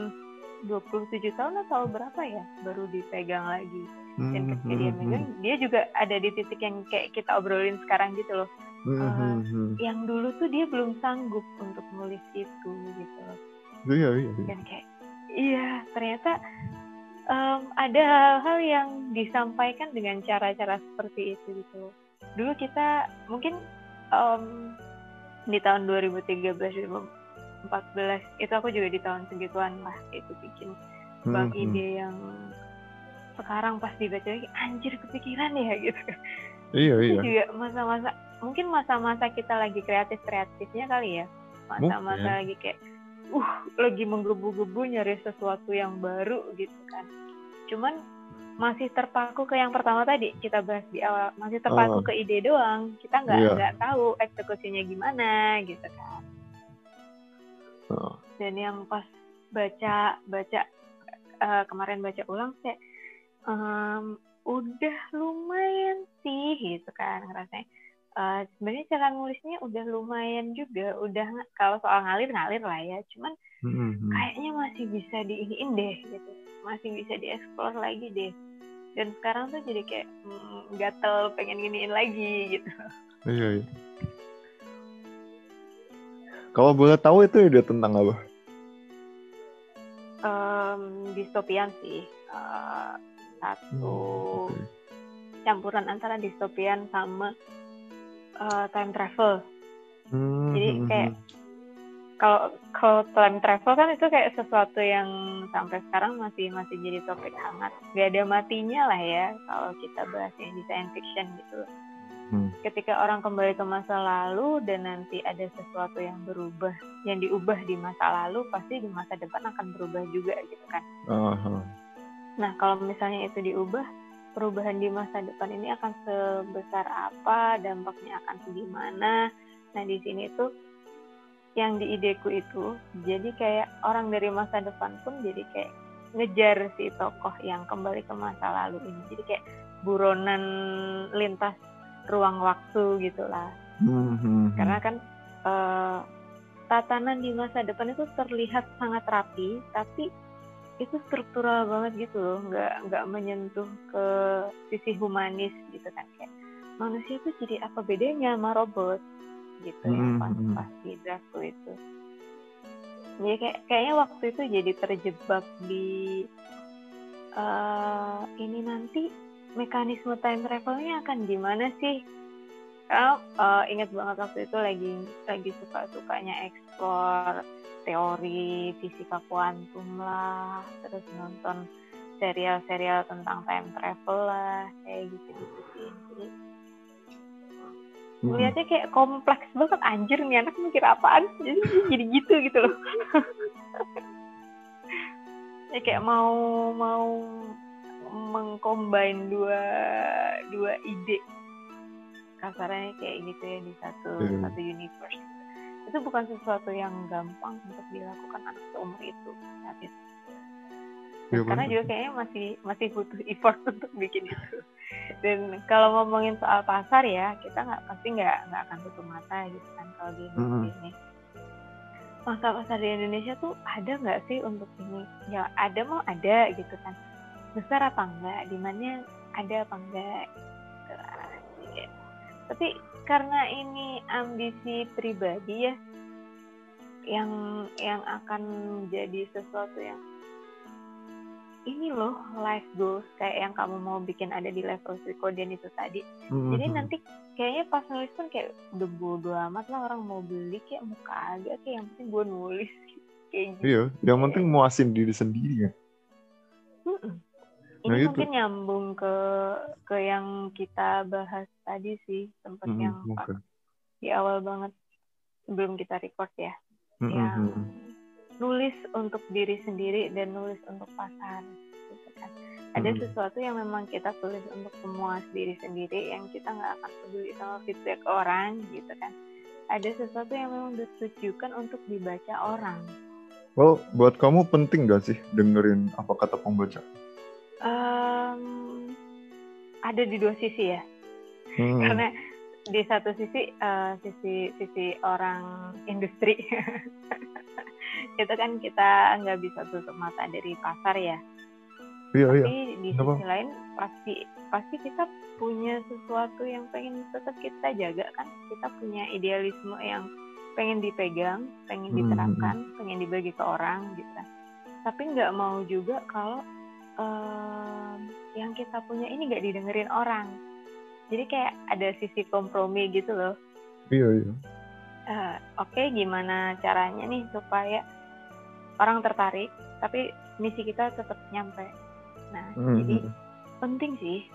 27 tahun atau berapa ya baru dipegang lagi. Dan hmm, ketika dia hmm, megang, dia juga ada di titik yang kayak kita obrolin sekarang gitu loh uh, yang dulu tuh dia belum sanggup untuk nulis itu gitu iya iya, iya. dan kayak iya ternyata um, ada hal-hal yang disampaikan dengan cara-cara seperti itu gitu dulu kita mungkin um, di tahun 2013 2014 itu aku juga di tahun segituan lah itu bikin bang hmm, ide yang sekarang pas dibaca lagi anjir kepikiran ya gitu. Iya iya. juga masa-masa mungkin masa-masa kita lagi kreatif kreatifnya kali ya. Masa-masa lagi kayak uh lagi menggebu-gebu nyari sesuatu yang baru gitu kan. Cuman masih terpaku ke yang pertama tadi kita bahas di awal. Masih terpaku uh, ke ide doang. Kita nggak iya. nggak tahu eksekusinya gimana gitu kan. Uh. dan yang pas baca baca uh, kemarin baca ulang kayak um, udah lumayan sih gitu kan rasanya uh, sebenarnya cara nulisnya udah lumayan juga. Udah kalau soal ngalir ngalir lah ya. Cuman mm-hmm. kayaknya masih bisa diiniin deh gitu masih bisa dieksplor lagi deh dan sekarang tuh jadi kayak mm, gatel pengen giniin lagi gitu iya, iya. kalau boleh tahu itu ide tentang apa um, distopian sih uh, satu hmm, okay. campuran antara distopian sama uh, time travel. Hmm. Jadi hmm, kayak hmm. Kalau kalau time travel kan itu kayak sesuatu yang sampai sekarang masih masih jadi topik hangat. Gak ada matinya lah ya kalau kita bahas yang di science fiction gitu. Hmm. Ketika orang kembali ke masa lalu dan nanti ada sesuatu yang berubah, yang diubah di masa lalu, pasti di masa depan akan berubah juga gitu kan. Uh -huh. Nah kalau misalnya itu diubah, perubahan di masa depan ini akan sebesar apa, dampaknya akan segimana. Nah di sini tuh yang di ideku itu jadi kayak orang dari masa depan pun jadi kayak ngejar si tokoh yang kembali ke masa lalu ini. Jadi kayak buronan lintas ruang waktu gitulah. Mm-hmm. Karena kan uh, tatanan di masa depan itu terlihat sangat rapi, tapi itu struktural banget gitu loh nggak nggak menyentuh ke sisi humanis gitu kan kayak manusia tuh jadi apa bedanya sama robot gitu ya Hmm, pas hmm. pas di draftku itu jadi kayak kayaknya waktu itu jadi terjebak di eh ini nanti mekanisme time travelnya akan gimana sih karena eh, ingat banget waktu itu lagi lagi suka sukanya eksplor teori fisika kuantum lah terus nonton serial-serial tentang time travel lah kayak gitu-gitu sih jadi Hmm. Melihatnya kayak kompleks banget anjir nih anak mikir apaan jadi jadi gitu gitu loh. Ya kayak mau mau mengcombine dua dua ide. Kasarnya kayak gitu ya di satu Hmm. satu universe. Itu bukan sesuatu yang gampang untuk dilakukan anak seumur itu saat itu Iya, karena bener. juga kayaknya masih masih butuh effort untuk bikin itu dan kalau ngomongin soal pasar ya kita nggak pasti nggak nggak akan tutup mata gitu kan kalau di Indonesia Mm-mm. ini masa pasar di Indonesia tuh ada nggak sih untuk ini ya ada mau ada gitu kan besar apa enggak demandnya ada apa enggak gitu. Tapi karena ini ambisi pribadi ya yang yang akan menjadi sesuatu yang ini loh life goals kayak yang kamu mau bikin ada di level psikoden itu tadi Hmm, jadi nanti kayaknya pas nulis pun kayak udah bodo amat lah orang mau beli kayak mau kagak kayak yang penting gue nulis kayak gitu Iya, yang penting muasin diri sendiri ya. Mm-mm. Nah, ini itu. mungkin nyambung ke ke yang kita bahas tadi sih sempat Hmm, yang mungkin. di awal banget sebelum kita record ya Hmm, yang. Nulis untuk diri sendiri dan nulis untuk pasar gitu kan ada Mm-mm. sesuatu yang memang kita tulis untuk memuas diri sendiri yang kita nggak akan peduli sama feedback orang gitu kan ada sesuatu yang memang ditujukan untuk dibaca orang Well, buat kamu penting gak sih dengerin apa kata pembaca? Em, ada di dua sisi ya Hmm. karena di satu sisi eh, sisi sisi orang industri. Itu kan kita nggak bisa tutup mata dari pasar ya. Iya, iya. tapi di Kenapa? sisi lain pasti pasti kita punya sesuatu yang pengen tetap kita jaga kan. Kita punya idealisme yang pengen dipegang pengen Hmm, diterapkan pengen dibagi ke orang gitu kan. Tapi nggak mau juga kalau em, yang kita punya ini nggak didengerin orang jadi kayak ada sisi kompromi gitu loh Iya, iya. Eh, oke gimana caranya nih supaya orang tertarik tapi misi kita tetap nyampe nah Hmm, jadi hmm. penting sih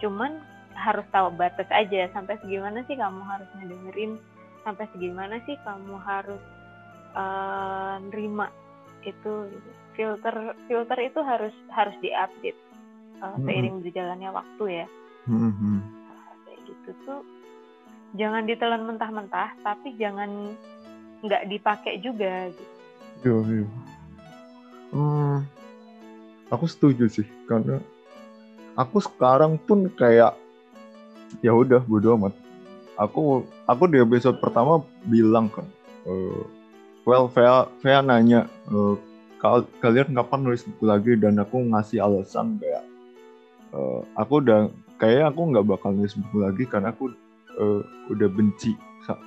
cuman harus tahu batas aja sampai segimana sih kamu harus ngedengerin sampai segimana sih kamu harus eh, nerima itu gitu. filter filter itu harus harus diupdate Mm-mm. seiring berjalannya waktu ya Hmm, gitu tuh jangan ditelan mentah-mentah tapi jangan nggak dipakai juga gitu Iya, iya. Hmm, aku setuju sih karena aku sekarang pun kayak ya udah bodo amat. Aku aku di episode pertama bilang kan, eh, well Vea Vea nanya eh, kal- kalian kapan nulis buku lagi dan aku ngasih alasan kayak eh, aku udah kayaknya aku nggak bakal nulis buku lagi karena aku eh, udah benci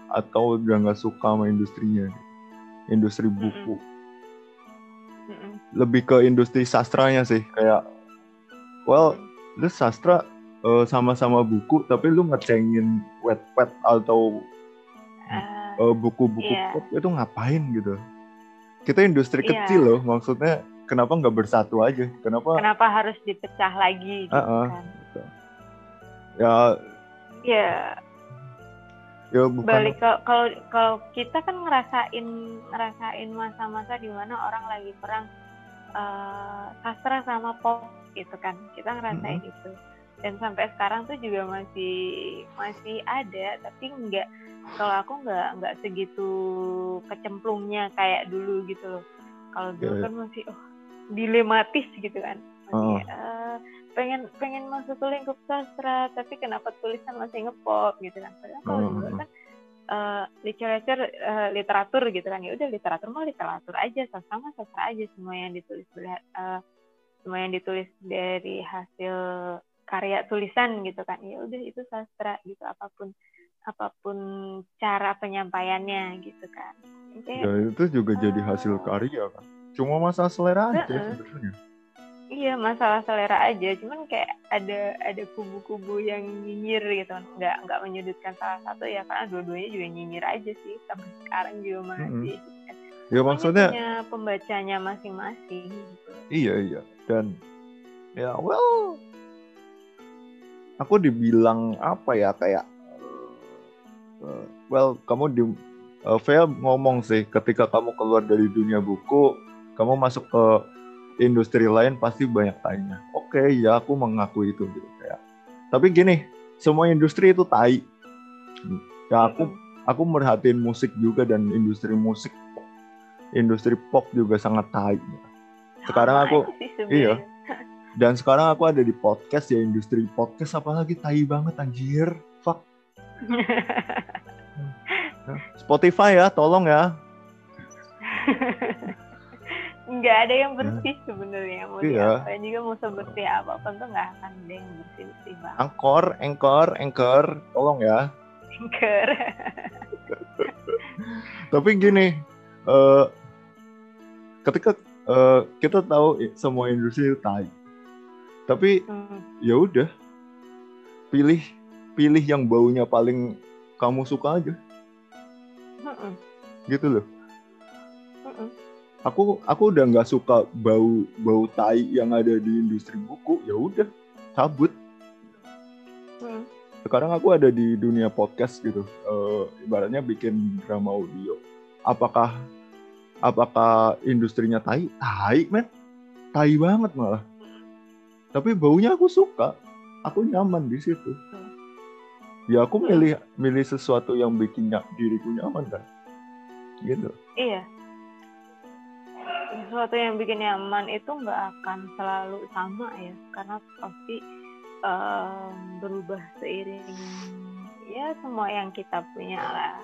atau udah nggak suka sama industrinya, industri buku. Lebih ke industri sastranya sih kayak well lu sastra eh, sama-sama buku tapi lu ngecengin wet wet atau Eh, eh, buku-buku Iya. pop itu ngapain gitu? Kita industri Iya. kecil loh maksudnya kenapa nggak bersatu aja? Kenapa kenapa harus dipecah lagi gitu Uh-uh. kan ya. Ya. Ya bukan. Balik kalau kalau kita kan ngerasain ngerasain masa-masa di mana orang lagi perang eh, sastra sama pop gitu kan. Kita ngerasain itu. Dan sampai sekarang tuh juga masih masih ada tapi nggak kalau aku nggak nggak segitu kecemplungnya kayak dulu gitu loh. Kalau dulu Iya, iya. kan masih oh dilematis gitu kan. Masih Oh. eh, pengen pengen masuk ke lingkup sastra tapi kenapa tulisan masih ngepop gitu kan. Padahal kalau Oh, dulu oh. kan uh, literatur uh, literatur gitu kan. Ya udah literatur mah literatur aja sastra mah sastra aja. Semua yang ditulis uh, semua yang ditulis dari hasil karya tulisan gitu kan. Ya udah itu sastra gitu. Apa pun apa pun cara penyampaiannya gitu kan. Kayak, ya itu juga uh, jadi hasil karya kan. Cuma masalah selera aja uh, sebenarnya Iya masalah selera aja, cuman kayak ada ada kubu-kubu yang nyinyir gitu, nggak nggak menyudutkan salah satu ya karena dua-duanya juga nyinyir aja sih sampai sekarang juga masih. Mm -hmm. Ya maksudnya punya pembacanya masing-masing. Gitu. Iya iya dan ya well aku dibilang apa ya kayak uh, well kamu di uh, ngomong sih ketika kamu keluar dari dunia buku kamu masuk ke industri lain pasti banyak tanya. Oke, okay, ya aku mengaku itu gitu kayak. Tapi gini, semua industri itu tai. Ya aku aku merhatiin musik juga dan industri musik industri pop juga sangat tai. Sekarang aku iya. Dan sekarang aku ada di podcast ya industri podcast apalagi tai banget anjir. Fuck. Spotify ya, tolong ya nggak ada yang bersih ya. sebenarnya mau iya. diapain juga mau sebersih apa pun tuh nggak akan ada yang bersih bersih banget. Angkor, angkor, angkor, tolong ya. Angkor. Tapi gini, uh, ketika uh, kita tahu semua industri itu tai, tapi hmm. ya udah pilih pilih yang baunya paling kamu suka aja. Hmm. Gitu loh aku aku udah nggak suka bau bau tai yang ada di industri buku. Ya udah cabut. Hmm. sekarang aku ada di dunia podcast gitu. Uh, ibaratnya bikin drama audio. Apakah apakah industrinya tai? Tai men. Tai banget malah. Tapi baunya aku suka. Aku nyaman di situ. Hmm. ya aku milih milih sesuatu yang bikin diriku nyaman kan? Gitu. Iya sesuatu yang bikin nyaman itu nggak akan selalu sama ya karena pasti um, berubah seiring. Ya semua yang kita punya lah.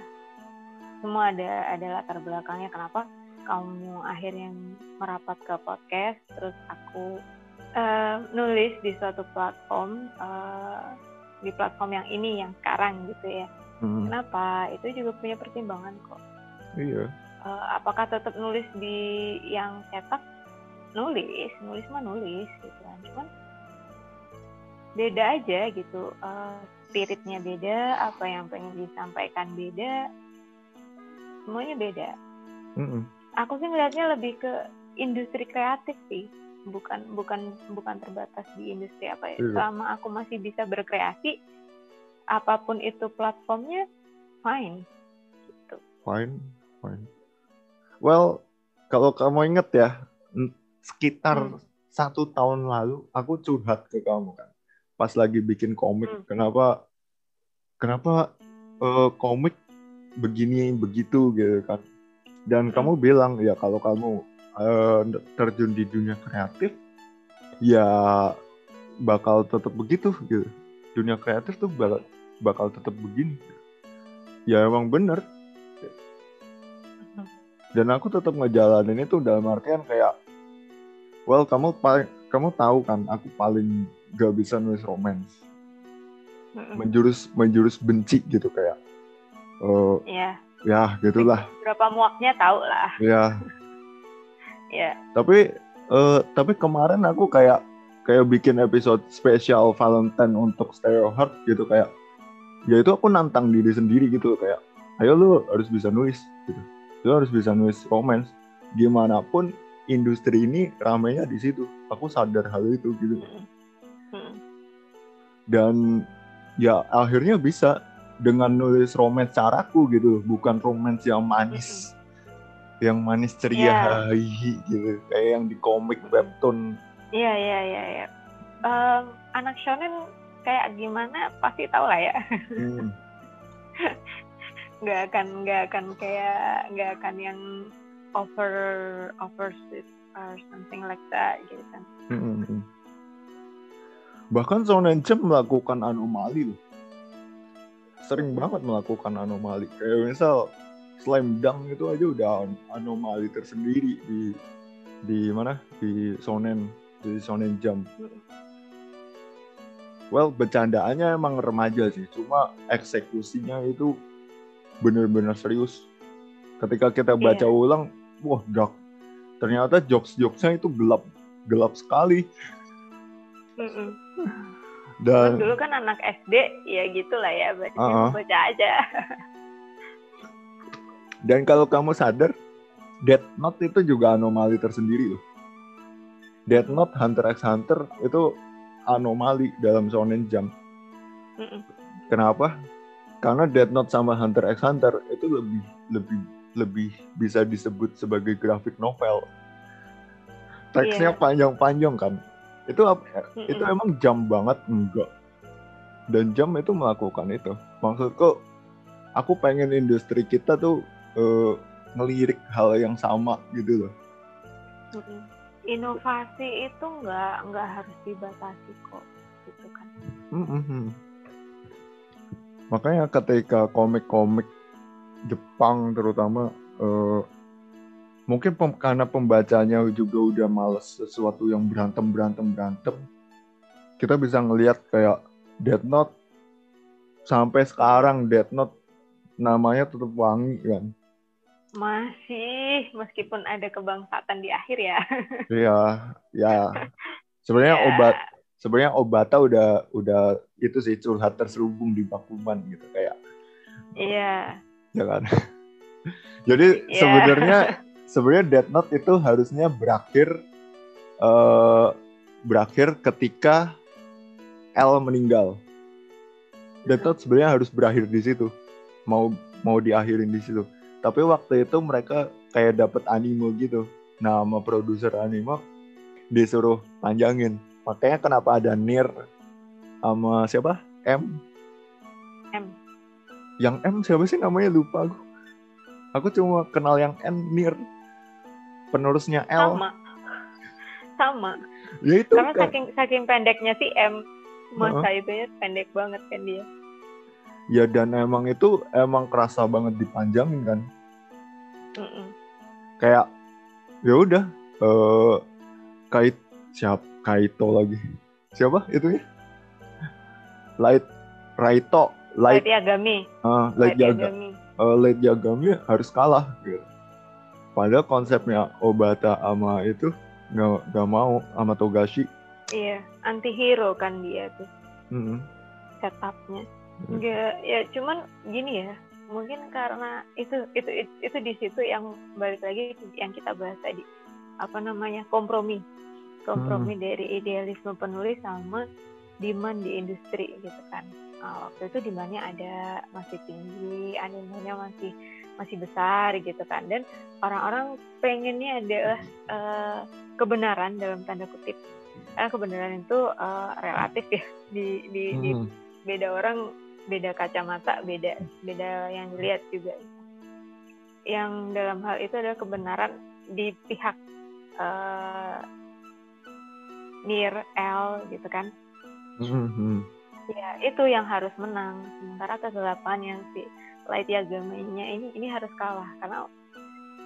Semua ada ada latar belakangnya. Kenapa? Kamu akhirnya merapat ke podcast terus aku uh, nulis di suatu platform uh, di platform yang ini yang sekarang gitu ya. Hmm. kenapa? Itu juga punya pertimbangan kok. Iya uh, apakah tetap nulis di yang cetak? Nulis nulis mah nulis gitu kan. Cuman beda aja gitu. Uh, spiritnya beda apa yang pengen disampaikan beda semuanya beda. Mm -hmm. aku sih melihatnya lebih ke industri kreatif sih. Bukan bukan bukan terbatas di industri apa ya. Yeah. selama aku masih bisa berkreasi apa pun itu platformnya fine. Gitu. fine fine Well, kalau kamu inget ya, sekitar hmm. satu tahun lalu aku curhat ke kamu kan, pas lagi bikin komik. Hmm. Kenapa, kenapa uh, komik begini begitu gitu kan? Dan hmm. kamu bilang ya kalau kamu uh, terjun di dunia kreatif, ya bakal tetap begitu gitu. Dunia kreatif tuh bakal bakal tetap begini. Ya emang bener dan aku tetap ngejalanin itu dalam artian kayak well kamu paling kamu tahu kan aku paling gak bisa nulis romance. Menjurus menjurus benci gitu kayak uh, yeah. ya gitulah. Berapa muaknya tahu lah. Ya ya tapi uh, tapi kemarin aku kayak kayak bikin episode spesial Valentine untuk Stereo Heart gitu kayak ya itu aku nantang diri sendiri gitu kayak ayo lu harus bisa nulis gitu lo harus bisa nulis romance gimana pun industri ini ramainya di situ. Aku sadar hal itu gitu. Dan ya akhirnya bisa dengan nulis romance caraku gitu. Bukan romance yang manis. Yang manis ceria yeah. gitu. Kayak yang di komik webtoon. Iya iya iya ya. um, anak shonen kayak gimana? Pasti tahu lah ya. Hmm. nggak akan nggak akan kayak nggak akan yang over over or something like that gitu kan. Mm-hmm. Bahkan Shonen Jump melakukan anomali loh. sering banget melakukan anomali kayak misal slam dunk itu aja udah anomali tersendiri di di mana di sonen di sonen jam well bercandaannya emang remaja sih cuma eksekusinya itu bener-bener serius ketika kita baca yeah. ulang wah dark ternyata jokes jokesnya itu gelap gelap sekali mm -mm. Dan dulu kan anak SD ya gitulah ya, baca, uh -uh. baca aja. Dan kalau kamu sadar, Death Note itu juga anomali tersendiri loh. Death Note Hunter x Hunter itu anomali dalam Shonen Jump. Mm -mm. Kenapa? Karena Death Note sama Hunter x Hunter itu lebih lebih lebih bisa disebut sebagai grafik novel. Teksnya yeah. panjang-panjang kan itu mm-hmm. itu emang jam banget enggak dan jam itu melakukan itu maksudku aku pengen industri kita tuh uh, ngelirik hal yang sama gitu loh inovasi itu nggak nggak harus dibatasi kok gitu kan mm-hmm. Makanya ketika komik-komik Jepang terutama uh, mungkin pem, karena pembacanya juga udah males sesuatu yang berantem berantem berantem kita bisa ngelihat kayak Death Note sampai sekarang Death Note namanya tetap wangi kan? Masih meskipun ada kebangsaan di akhir ya. Iya ya. Sebenarnya yeah. obat sebenarnya obata udah udah itu sih curhat terselubung di Bakuman gitu kayak iya yeah. ya kan jadi yeah. sebenarnya sebenarnya Death Note itu harusnya berakhir uh, berakhir ketika L meninggal. Death Note sebenarnya harus berakhir di situ. Mau mau diakhirin di situ. Tapi waktu itu mereka kayak dapat anime gitu. Nama produser anime disuruh panjangin. Makanya kenapa ada Nir sama siapa? M. M. Yang M siapa sih namanya lupa aku. Aku cuma kenal yang N Nir penerusnya L sama sama ya itu karena kan. saking saking pendeknya si M masa uh -huh. itu ya pendek banget kan dia ya dan emang itu emang kerasa banget dipanjangin kan uh -uh. kayak ya udah uh, kait siap kaito lagi siapa itu ya light Raito light, light Yagami uh, light, light Yagami uh, light Yagami harus kalah gitu Padahal konsepnya Obata sama itu nggak nggak mau sama Togashi. Iya, anti hero kan dia tuh. Mm-hmm. Setupnya. Enggak, ya cuman gini ya. Mungkin karena itu itu itu, itu di situ yang balik lagi yang kita bahas tadi. Apa namanya? kompromi. Kompromi hmm. dari idealisme penulis sama demand di industri gitu kan. Nah, waktu itu demandnya ada masih tinggi, animenya masih masih besar gitu kan dan orang-orang pengennya adalah uh, kebenaran dalam tanda kutip uh, kebenaran itu uh, relatif ya di di, hmm. di beda orang beda kacamata beda beda yang dilihat juga yang dalam hal itu adalah kebenaran di pihak uh, near L gitu kan. Mm-hmm. ya itu yang harus menang. Sementara kegelapan yang si light agamanya ini ini harus kalah. Karena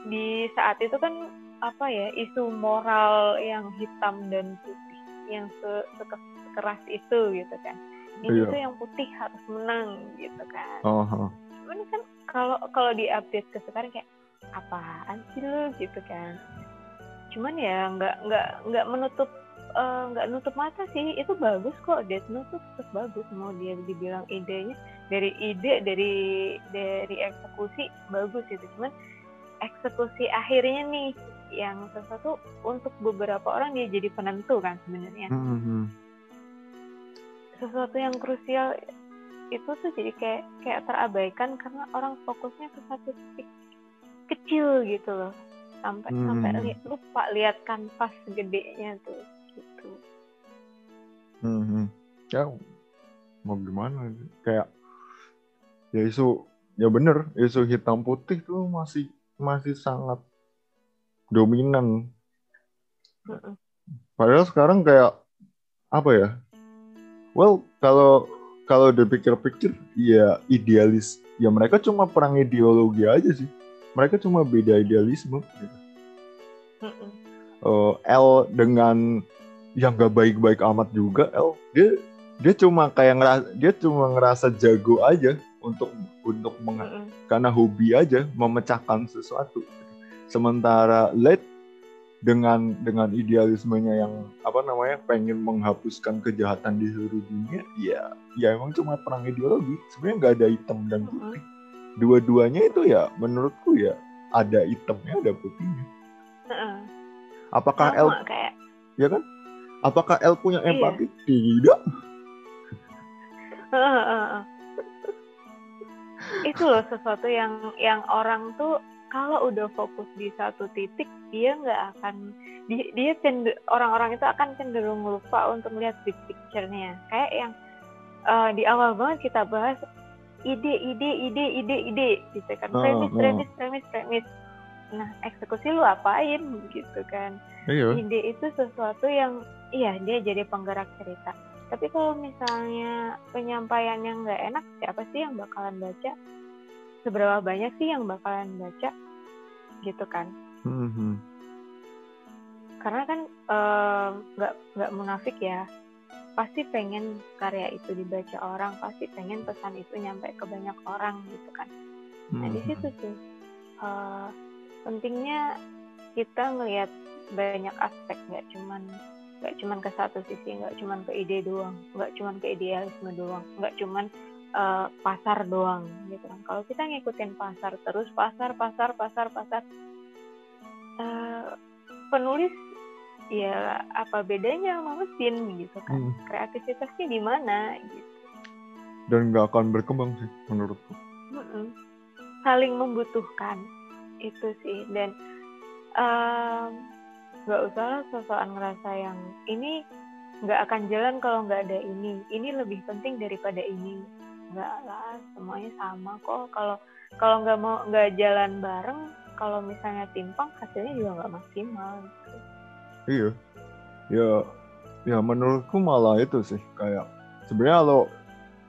di saat itu kan apa ya isu moral yang hitam dan putih yang se sekeras itu gitu kan. Ini iya. tuh yang putih harus menang gitu kan. Uh -huh. cuman kan kalau kalau di update ke sekarang kayak apaan sih lo gitu kan. Cuman ya nggak nggak nggak menutup nggak uh, nutup mata sih. Itu bagus kok. Death Note tuh tetap bagus. Mau dia dibilang idenya dari ide dari dari eksekusi bagus gitu. Cuman eksekusi akhirnya nih yang sesuatu untuk beberapa orang dia jadi penentu kan sebenarnya. Mm-hmm. sesuatu yang krusial itu tuh jadi kayak kayak terabaikan karena orang fokusnya ke satu titik kecil gitu loh. Sampai mm-hmm. sampai li, lupa lihat kanvas gedenya tuh mm-hmm. ya mau gimana kayak ya isu ya bener isu hitam putih tuh masih masih sangat dominan. Padahal sekarang kayak apa ya? Well kalau kalau dipikir-pikir ya idealis ya mereka cuma perang ideologi aja sih. Mereka cuma beda idealisme gitu. Uh, L dengan yang gak baik-baik amat juga L dia dia cuma kayak ngerasa dia cuma ngerasa jago aja untuk untuk meng, mm -hmm. karena hobi aja memecahkan sesuatu. Sementara late dengan dengan idealismenya yang apa namanya pengen menghapuskan kejahatan di seluruh dunia ya ya emang cuma perang ideologi. Sebenarnya nggak ada hitam dan putih. Dua-duanya itu ya menurutku ya ada hitamnya ada putihnya. Apakah L kayak... ya kan apakah L punya iya. empati? Tidak. Itu loh sesuatu yang yang orang tuh kalau udah fokus di satu titik dia nggak akan dia, dia cender, orang-orang itu akan cenderung lupa untuk melihat big picture-nya. Kayak yang uh, di awal banget kita bahas ide ide ide ide ide gitu kan. Oh, premis oh. premis premis premis. Nah eksekusi lu apain? Gitu kan. Iyo. ide itu sesuatu yang iya dia jadi penggerak cerita. Tapi kalau misalnya penyampaiannya nggak enak siapa sih yang bakalan baca? Seberapa banyak sih yang bakalan baca? Gitu kan. Mm-hmm. karena kan nggak uh, nggak munafik ya. Pasti pengen karya itu dibaca orang pasti pengen pesan itu nyampe ke banyak orang gitu kan. Nah di situ tuh uh, pentingnya kita ngelihat banyak aspek nggak cuman nggak cuman ke satu sisi nggak cuman ke ide doang nggak cuman ke idealisme doang nggak cuman uh, pasar doang gitu kan. Kalau kita ngikutin pasar terus pasar pasar pasar pasar uh, penulis ya apa bedanya sama mesin gitu kan. Hmm. Kreativitasnya di mana gitu. Dan nggak akan berkembang sih menurutku. Mm-mm. Saling membutuhkan itu sih dan nggak usah lah sosokan ngerasa yang ini nggak akan jalan kalau nggak ada ini. Ini lebih penting daripada ini. Nggak lah semuanya sama kok. Kalau kalau nggak mau nggak jalan bareng kalau misalnya timpang hasilnya juga nggak maksimal gitu. iya. Ya ya menurutku malah itu sih kayak sebenarnya kalau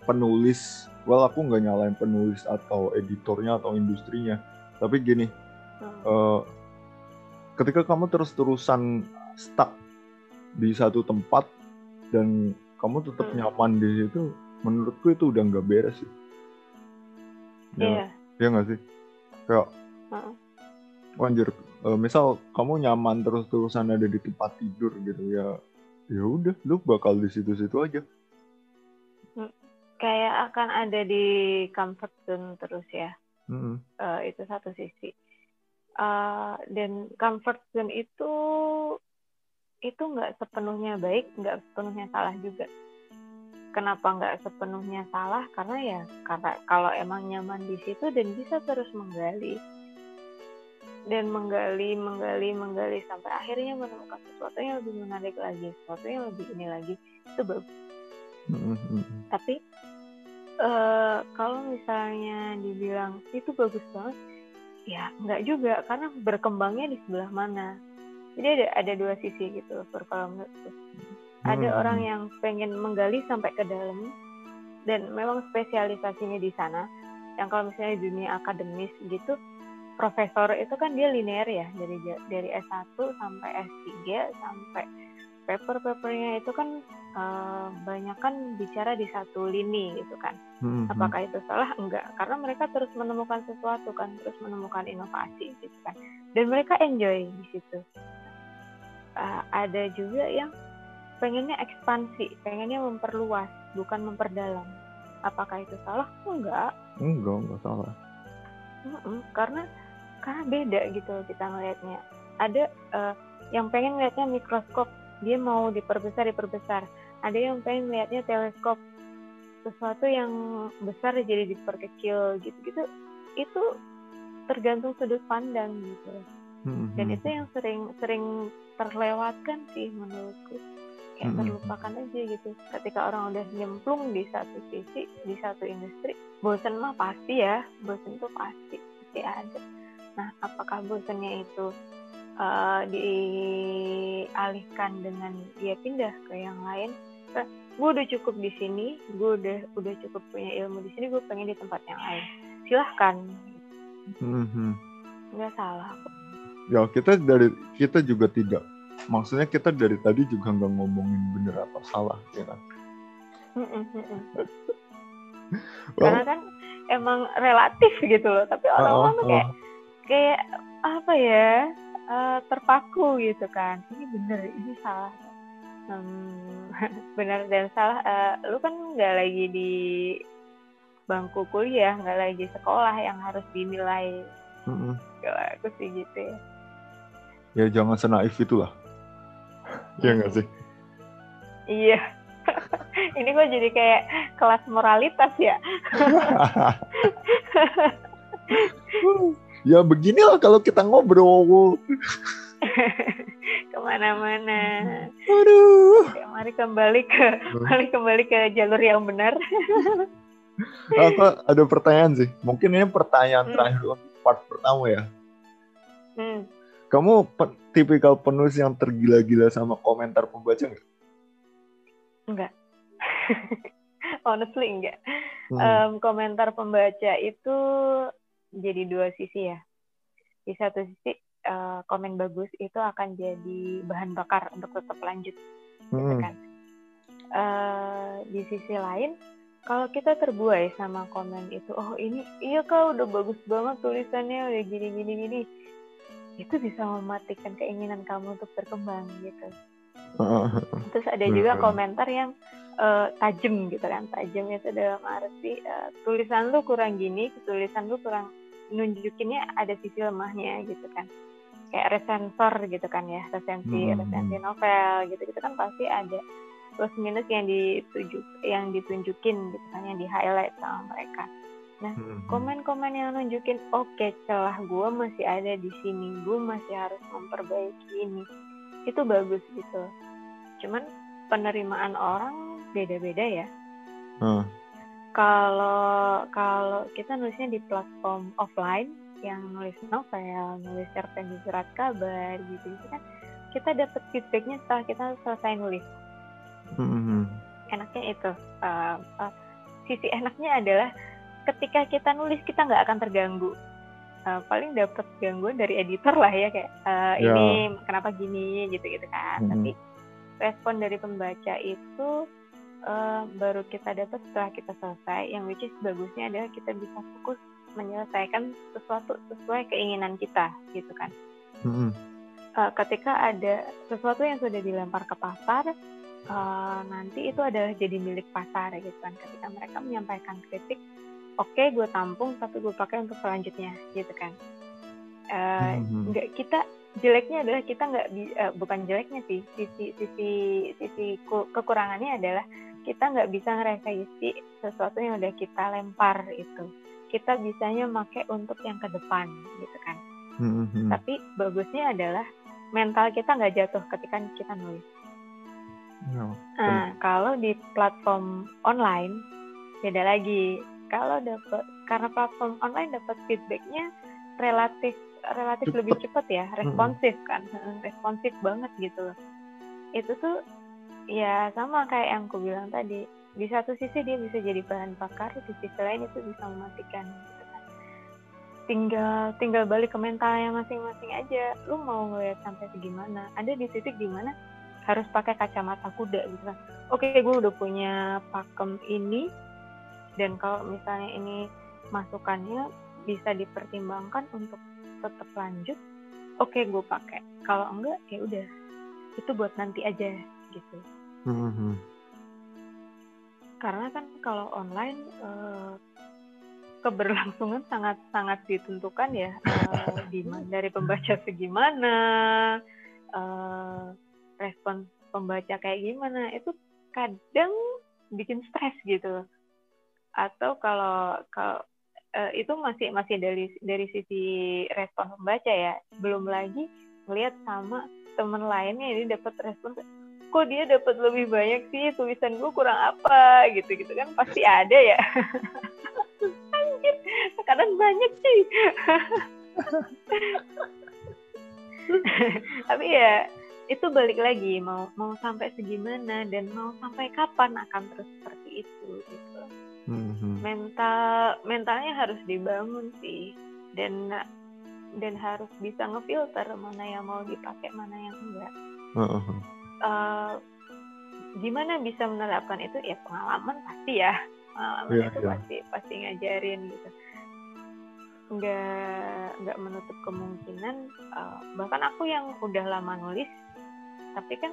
penulis well aku nggak nyalain penulis atau editornya atau industrinya. Tapi gini hmm. uh, ketika kamu terus-terusan stuck di satu tempat dan kamu tetap hmm. nyaman di situ menurutku itu udah nggak beres sih ya yeah. ya nggak sih kayak. Wanjir, uh, misal kamu nyaman terus-terusan ada di tempat tidur gitu ya ya udah lu bakal di situ-situ aja hmm, kayak akan ada di comfort zone terus ya mm-hmm. uh, itu satu sisi uh, dan comfort zone itu itu nggak sepenuhnya baik nggak sepenuhnya salah juga. Kenapa nggak sepenuhnya salah? Karena ya karena kalau emang nyaman di situ dan bisa terus menggali. Dan menggali menggali menggali sampai akhirnya menemukan sesuatu yang lebih menarik lagi sesuatu yang lebih ini lagi itu bagus. Mm-hmm. tapi uh, kalau misalnya dibilang itu bagus banget ya nggak juga karena berkembangnya di sebelah mana jadi ada ada dua sisi gitu kalau menurutku ada hmm. orang yang pengen menggali sampai ke dalam dan memang spesialisasinya di sana. Yang kalau misalnya di dunia akademis gitu, profesor itu kan dia linear ya dari dari S1 sampai S3 sampai paper-papernya itu kan uh, banyak kan bicara di satu lini gitu kan. Hmm. Apakah itu salah? Enggak, karena mereka terus menemukan sesuatu kan, terus menemukan inovasi gitu kan. Dan mereka enjoy di situ. Uh, ada juga yang pengennya ekspansi, pengennya memperluas, bukan memperdalam. Apakah itu salah? Enggak. Enggak, enggak salah. Mm-mm, karena karena beda gitu kita ngelihatnya. Ada uh, yang pengen ngelihatnya mikroskop, dia mau diperbesar diperbesar. Ada yang pengen ngelihatnya teleskop, sesuatu yang besar jadi diperkecil gitu-gitu. Itu tergantung sudut pandang gitu. Mm-hmm. Dan itu yang sering sering terlewatkan sih menurutku kayak mm-hmm. terlupakan aja gitu ketika orang udah nyemplung di satu sisi di satu industri bosan mah pasti ya bosan tuh pasti pasti ada nah apakah bosannya itu uh, dialihkan dengan dia pindah ke yang lain. Gue udah cukup di sini gue udah udah cukup punya ilmu di sini gue pengen di tempat yang lain. Silahkan. Mhm. nggak salah. Kok Ya kita dari kita juga tidak. Maksudnya kita dari tadi juga nggak ngomongin bener apa salah, ya kan? Well, karena kan emang relatif gitu loh tapi orang-orang tuh uh, kayak uh, kayak apa ya eh, terpaku gitu kan. Ini bener ini salah. Hmm, benar dan salah. Eh, lu kan nggak lagi di bangku kuliah nggak lagi sekolah yang harus dinilai. Kalau aku sih gitu ya. Ya jangan senaif itulah. ya nggak sih? iya. Ini gue jadi kayak kelas moralitas ya ya beginilah kalau kita ngobrol. ke mana-mana Aduh. Oke, mari kembali ke mari kembali ke jalur yang benar Apa ada pertanyaan sih? Mungkin ini pertanyaan Hmm. terakhir untuk part pertama ya. hmm. Kamu pe- tipikal penulis yang tergila-gila sama komentar pembaca nggak? enggak honestly enggak Hmm. Em, komentar pembaca itu jadi dua sisi ya. Di satu sisi eh, komen bagus itu akan jadi bahan bakar untuk tetap lanjut, gitu Hmm. kan. Eh, di sisi lain, kalau kita terbuai sama komen itu, oh ini iya kak udah bagus banget tulisannya udah gini gini gini, itu bisa mematikan keinginan kamu untuk berkembang gitu. Terus ada juga Hmm. komentar yang eh, tajam gitu kan. Tajam itu dalam arti eh, tulisan lu kurang gini, tulisan lu kurang nunjukinnya ada sisi lemahnya gitu kan. Kayak resensor gitu kan ya, resensi Hmm. resensi novel gitu gitu kan pasti ada plus minus yang ditunjuk yang ditunjukin gitu kan yang di highlight sama mereka. Hmm. Komen-komen yang nunjukin oke celah gue masih ada di sini, gue masih harus memperbaiki ini. Itu bagus gitu. Cuman penerimaan orang beda-beda ya. Hmm. Kalau kalau kita nulisnya di platform offline yang nulis novel, nulis cerpen di surat kabar gitu, gitu kan kita dapat feedbacknya setelah kita selesai nulis. Hmm. Enaknya itu. eh, eh, sisi enaknya adalah ketika kita nulis kita nggak akan terganggu. Eh, paling dapat gangguan dari editor lah ya kayak eh, Ya. ini kenapa gini gitu gitu kan. Mhm. Tapi respon dari pembaca itu eh, baru kita dapat setelah kita selesai. Yang which is bagusnya adalah kita bisa fokus menyelesaikan sesuatu sesuai keinginan kita gitu kan. Hmm. Eh, ketika ada sesuatu yang sudah dilempar ke pasar, eh, nanti itu adalah jadi milik pasar gitu kan. Ketika mereka menyampaikan kritik, oke gue tampung tapi gue pakai untuk selanjutnya gitu kan. Eh, Mhm. nggak kita jeleknya adalah kita nggak eh, bukan jeleknya sih sisi sisi sisi ku- kekurangannya adalah kita nggak bisa ngeresaisi sesuatu yang udah kita lempar itu kita bisanya make untuk yang ke depan gitu kan Hmm. tapi bagusnya adalah mental kita nggak jatuh ketika kita nulis Ya. Nah, kalau di platform online beda lagi. Kalau dapat karena platform online dapat feedbacknya relatif relatif Cepet. lebih cepat ya, responsif kan, Heeh, responsif banget gitu loh. Itu tuh ya sama kayak yang aku bilang tadi. Di satu sisi dia bisa jadi bahan bakar, di sisi lain itu bisa mematikan. Gitu kan. Tinggal tinggal balik ke mentalnya masing-masing aja. Lu mau ngeliat sampai segimana? Ada di titik di mana harus pakai kacamata kuda gitu kan. Oke, gue udah punya pakem ini dan kalau misalnya ini masukannya bisa dipertimbangkan untuk tetap lanjut, oke gue pakai. Kalau enggak ya udah itu buat nanti aja gitu. Hmm. Karena kan kalau online eh, keberlangsungan sangat sangat ditentukan ya eh, di ma- dari pembaca segimana, eh, respon pembaca kayak gimana itu kadang bikin stres gitu atau kalau kalau eh, itu masih masih dari dari sisi respon pembaca ya belum lagi melihat sama temen lainnya ini dapat respon kok dia dapat lebih banyak sih tulisan gue kurang apa? Gitu gitu kan pasti ada ya. Anjir kadang banyak sih. Tapi ya itu balik lagi mau mau sampai segimana dan mau sampai kapan akan terus seperti itu gitu. Mm-hmm. mental mentalnya harus dibangun sih. Dan dan harus bisa ngefilter mana yang mau dipakai mana yang enggak. Uh-huh. Uh, gimana bisa menerapkan itu? Ya pengalaman pasti ya. Pengalaman yeah, itu yeah. pasti pasti ngajarin gitu. Nggak nggak menutup kemungkinan uh, bahkan aku yang udah lama nulis tapi kan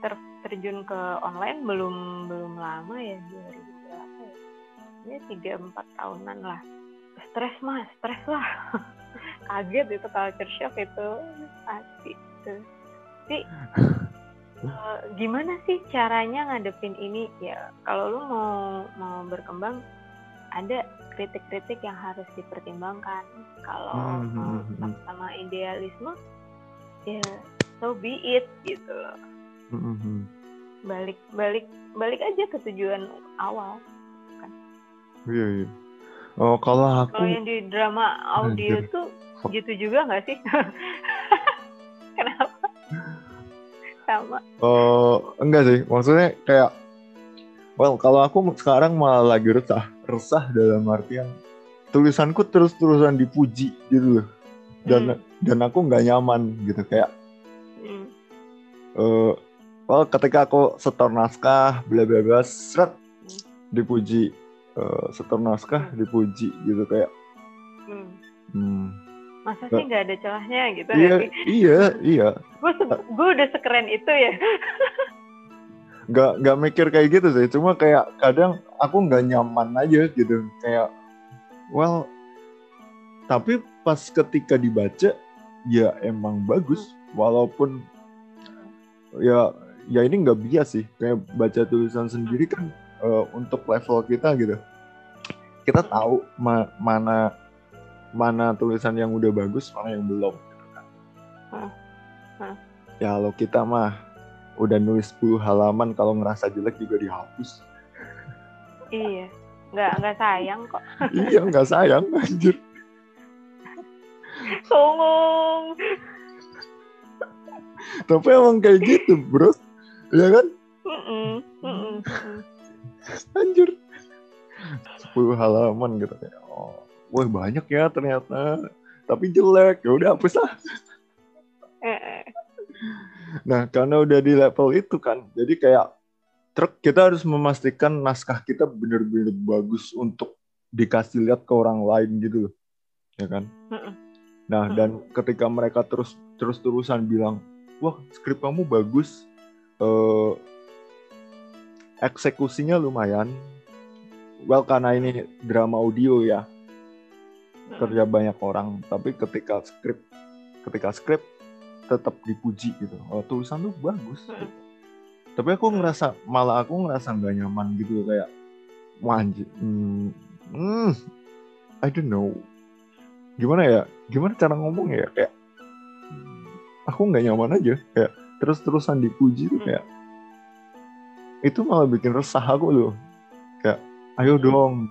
ter, terjun ke online belum belum lama ya 2000 berapa ya? Ini tiga empat tahunan lah. Stres mas stres lah. Kaget itu culture shock itu. Pasti itu. Sih uh, gimana sih caranya ngadepin ini? Ya kalau lu mau mau berkembang ada kritik-kritik yang harus dipertimbangkan. Kalau hmm, hmm, hmm, hmm. sama idealisme ya so be it gitu loh. Hmm, balik balik balik aja ke tujuan awal kan. Iya iya. Oh kalau aku kalau yang di drama audio Anjir. tuh gitu juga nggak sih sama oh enggak sih maksudnya kayak well kalau aku sekarang malah lagi resah resah dalam artian tulisanku terus-terusan dipuji gitu loh dan hmm. dan aku nggak nyaman gitu kayak hmm. uh, well ketika aku setor naskah bla bla bla seret hmm. dipuji uh, setor naskah hmm. dipuji gitu kayak hmm. Hmm. Masa sih nggak ada celahnya gitu iya iya iya. Gue gue udah sekeren itu ya. Nggak nggak mikir kayak gitu sih. Cuma kayak kadang aku nggak nyaman aja gitu. Kayak well tapi pas ketika dibaca ya emang bagus. Walaupun ya ya ini nggak bias sih. Kayak baca tulisan sendiri kan uh, untuk level kita gitu. Kita tahu ma mana mana tulisan yang udah bagus mana yang belum gitu kan ya kalau kita mah udah nulis 10 halaman kalau ngerasa jelek juga dihapus. Iya, nggak nggak sayang kok. iya nggak sayang anjir. Songong. Tapi emang kayak gitu bro, ya kan? Mm -mm, mm. Anjir. 10 halaman gitu kayak, oh, wah banyak ya ternyata. Tapi jelek, ya udah hapus lah. Nah, karena udah di level itu kan, jadi kayak truk kita harus memastikan naskah kita benar-benar bagus untuk dikasih lihat ke orang lain gitu loh. Ya kan? Nah, dan ketika mereka terus terus-terusan bilang, "Wah, skrip kamu bagus." Uh, eksekusinya lumayan. Well, karena ini drama audio ya. Kerja banyak orang, tapi ketika skrip ketika skrip tetap dipuji gitu. Oh, tulisan tuh bagus gitu. tapi aku ngerasa malah aku ngerasa nggak nyaman gitu kayak wanji hmm, hmm, I don't know. Gimana ya? Gimana cara ngomong ya? Kayak aku nggak nyaman aja. Kayak terus terusan dipuji tuh kayak itu malah bikin resah aku loh. Kayak ayo dong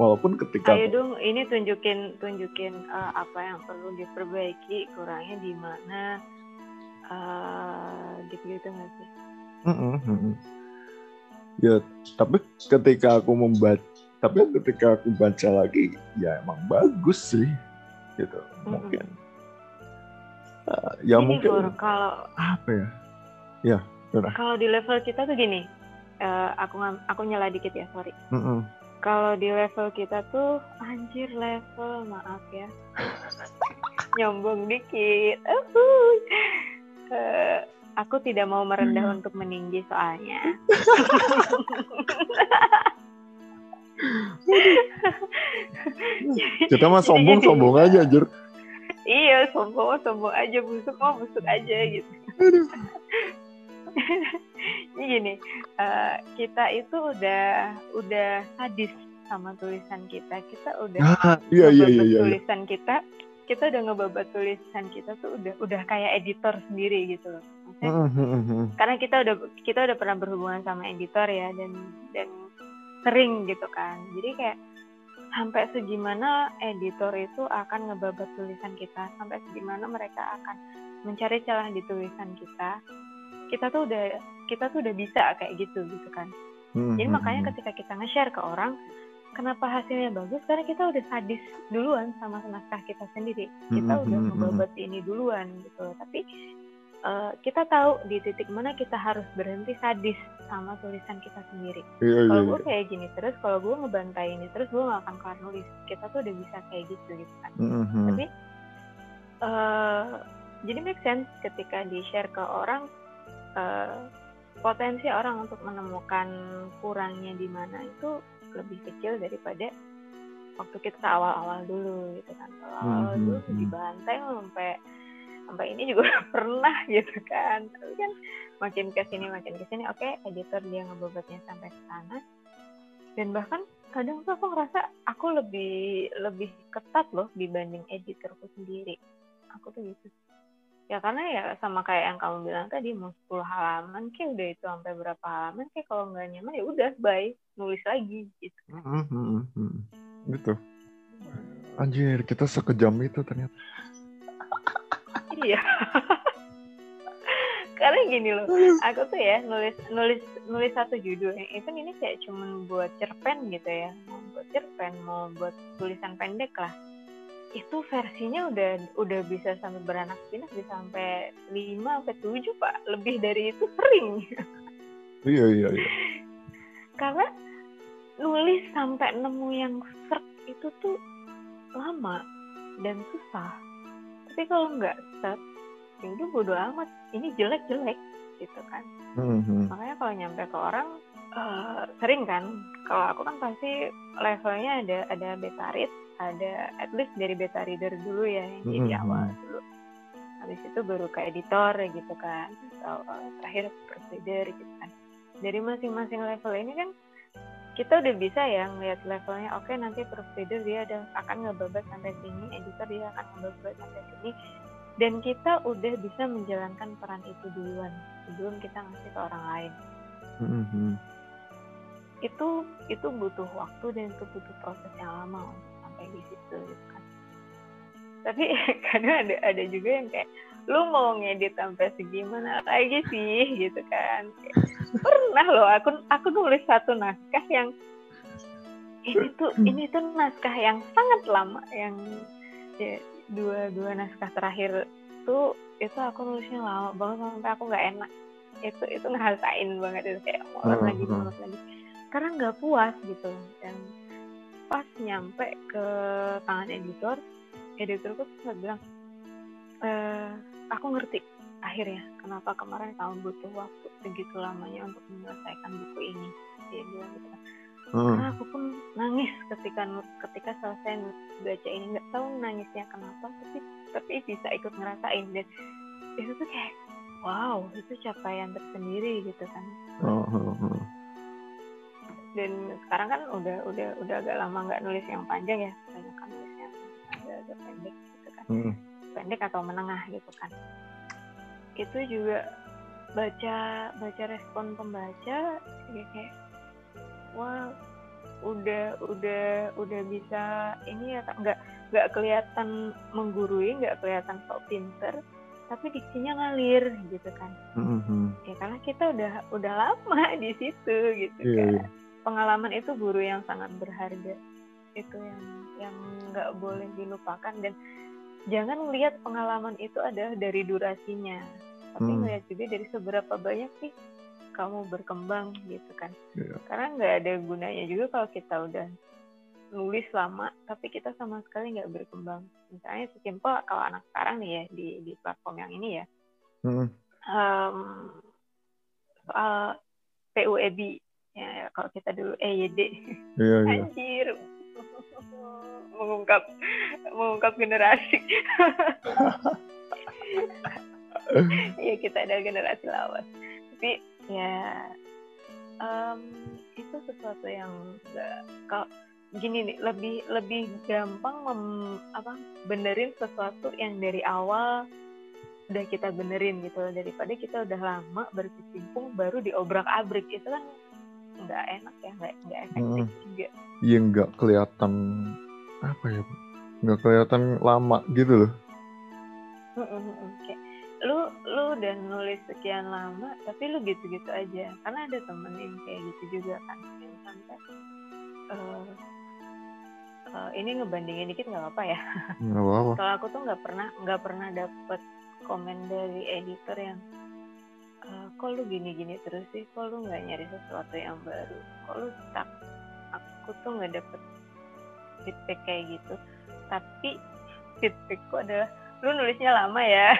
walaupun ketika ayo dong ini tunjukin tunjukin uh, apa yang perlu diperbaiki kurangnya di mana. Uh, gitu gitu nggak sih? Mm -hmm. ya tapi ketika aku membaca tapi ketika aku baca lagi ya emang bagus sih gitu mm mungkin. Uh, ya Ini mungkin kalau apa ya? Ya kalau di level kita tuh gini uh, aku aku nyala dikit ya sorry. Mm kalau di level kita tuh anjir level maaf ya. Nyombong dikit. Uh, aku tidak mau merendah hmm. untuk meninggi soalnya. Kita mah sombong sombong aja jur. Iya sombong sombong aja busuk mau busuk aja gitu ini gini uh, kita itu udah udah sadis sama tulisan kita. Kita udah ah, iya, iya, iya, iya, tulisan kita kita udah ngebabat tulisan kita tuh udah udah kayak editor sendiri gitu loh. Maksudnya, uh, uh, uh, karena kita udah kita udah pernah berhubungan sama editor ya dan dan sering gitu kan. Jadi kayak sampai segimana editor itu akan ngebabat tulisan kita sampai segimana mereka akan mencari celah di tulisan kita kita tuh udah kita tuh udah bisa kayak gitu gitu kan hmm, jadi hmm, makanya hmm. ketika kita nge-share ke orang kenapa hasilnya bagus karena kita udah sadis duluan sama naskah kita sendiri kita hmm, udah hmm, ngebabat ini duluan gitu tapi uh, kita tahu di titik mana kita harus berhenti sadis sama tulisan kita sendiri. Iya, kalau iya, gue iya. kayak gini terus, kalau gue ngebantai ini terus, gue gak akan kelar nulis. Kita tuh udah bisa kayak gitu gitu kan. Mm-hmm. Tapi uh, jadi make sense ketika di share ke orang uh, potensi orang untuk menemukan kurangnya di mana itu lebih kecil daripada waktu kita awal-awal dulu gitu kan. Awal-awal mm-hmm. dulu dibantai sampai sampai ini juga pernah gitu kan tapi kan makin ke sini makin ke sini oke okay, editor dia ngebobotnya sampai ke sana dan bahkan kadang tuh aku ngerasa aku lebih lebih ketat loh dibanding editorku sendiri aku tuh gitu ya karena ya sama kayak yang kamu bilang tadi mau 10 halaman kayak udah itu sampai berapa halaman kayak kalau nggak nyaman ya udah bye. Nulis lagi gitu. Mm -hmm. gitu. Anjir kita sekejam itu ternyata. Iya. Karena gini loh aku tuh ya nulis nulis nulis satu judul. Itu ini kayak cuman buat cerpen gitu ya. Mau buat cerpen mau buat tulisan pendek lah itu versinya udah udah bisa sampai beranak pinak bisa sampai lima sampai tujuh pak. Lebih dari itu sering. Iya iya iya. Karena nulis sampai nemu yang serk itu tuh lama dan susah. Tapi kalau nggak set ya udah bodo amat. Ini jelek jelek gitu kan. Mm-hmm. makanya kalau nyampe ke orang uh, sering kan. Kalau aku kan pasti levelnya ada ada beta read ada at least dari beta reader dulu ya yang mm-hmm. di awal dulu. Habis itu baru ke editor gitu kan atau uh, terakhir provider gitu kan. Dari masing-masing level ini kan kita udah bisa ya ngeliat levelnya oke okay, nanti provider dia ada akan ngebabat sampai sini editor dia akan ngebabat sampai sini. Dan kita udah bisa menjalankan peran itu duluan sebelum kita ngasih ke orang lain. Mm-hmm. itu itu butuh waktu dan itu butuh proses yang lama di situ gitu kan. Tapi kadang ada ada juga yang kayak lu mau ngedit sampai segimana lagi sih? gitu kan. Pernah loh aku aku nulis satu naskah yang ini tuh ini tuh naskah yang sangat lama yang ya, dua dua naskah terakhir tuh itu aku nulisnya lama banget sampai aku nggak enak. Itu itu ngerasain banget itu kayak mulai uh, lagi mulai lagi. Karena nggak puas gitu dan pas nyampe ke tangan editor editorku tuh bilang e, aku ngerti akhirnya kenapa kemarin kamu butuh waktu segitu lamanya untuk menyelesaikan buku ini. Dia bilang gitu. Kan hmm. karena aku pun nangis ketika ketika selesai baca ini. Nggak tahu nangisnya kenapa tapi tapi bisa ikut ngerasain. Dan itu tuh kayak wow itu capaian tersendiri gitu kan. Oh, oh, oh. Dan sekarang kan udah udah udah agak lama nggak nulis yang panjang ya. Banyak kan nulis yang agak, agak pendek gitu kan. Hmm. Pendek atau menengah gitu kan. Itu juga baca baca respon pembaca ya kayak wah udah udah udah bisa ini ya nggak nggak kelihatan menggurui nggak kelihatan sok pinter tapi diksinya ngalir gitu kan. Mm-hmm. ya karena kita udah udah lama di situ gitu yeah, kan. yeah. Pengalaman itu guru yang sangat berharga. Itu yang yang nggak boleh dilupakan. Dan jangan melihat pengalaman itu ada dari durasinya. Tapi hmm. melihat juga dari seberapa banyak sih kamu berkembang gitu kan. Yeah. karena nggak ada gunanya juga kalau kita udah nulis lama tapi kita sama sekali nggak berkembang. Misalnya sesimpel kalau anak sekarang nih ya di di platform yang ini ya. Hmm. um, soal PUEB ya kalau kita dulu EYD yeah, yeah. anjir mengungkap mengungkap generasi. ya kita ada generasi lawas. Tapi ya um, itu sesuatu yang gak, kalau gini nih lebih lebih gampang mem, apa benerin sesuatu yang dari awal udah kita benerin gitu daripada kita udah lama berkecimpung baru diobrak abrik itu kan nggak enak ya nggak nggak efektif hmm. juga. Iya nggak kelihatan apa ya nggak kelihatan lama gitu loh. Oke, lu lu udah nulis sekian lama tapi lu gitu-gitu aja. Karena ada temen yang kayak gitu juga kan. Yang sampai uh, uh, ini ngebandingin dikit nggak apa-apa ya. Nggak apa-apa. Kalau aku tuh nggak pernah nggak pernah dapet komen dari editor yang uh, kok lu gini-gini terus sih? Kok lu nggak nyari sesuatu yang baru? Kok lu stuck? Aku tuh nggak dapet feedback kayak gitu. Tapi feedbackku adalah lu nulisnya lama ya.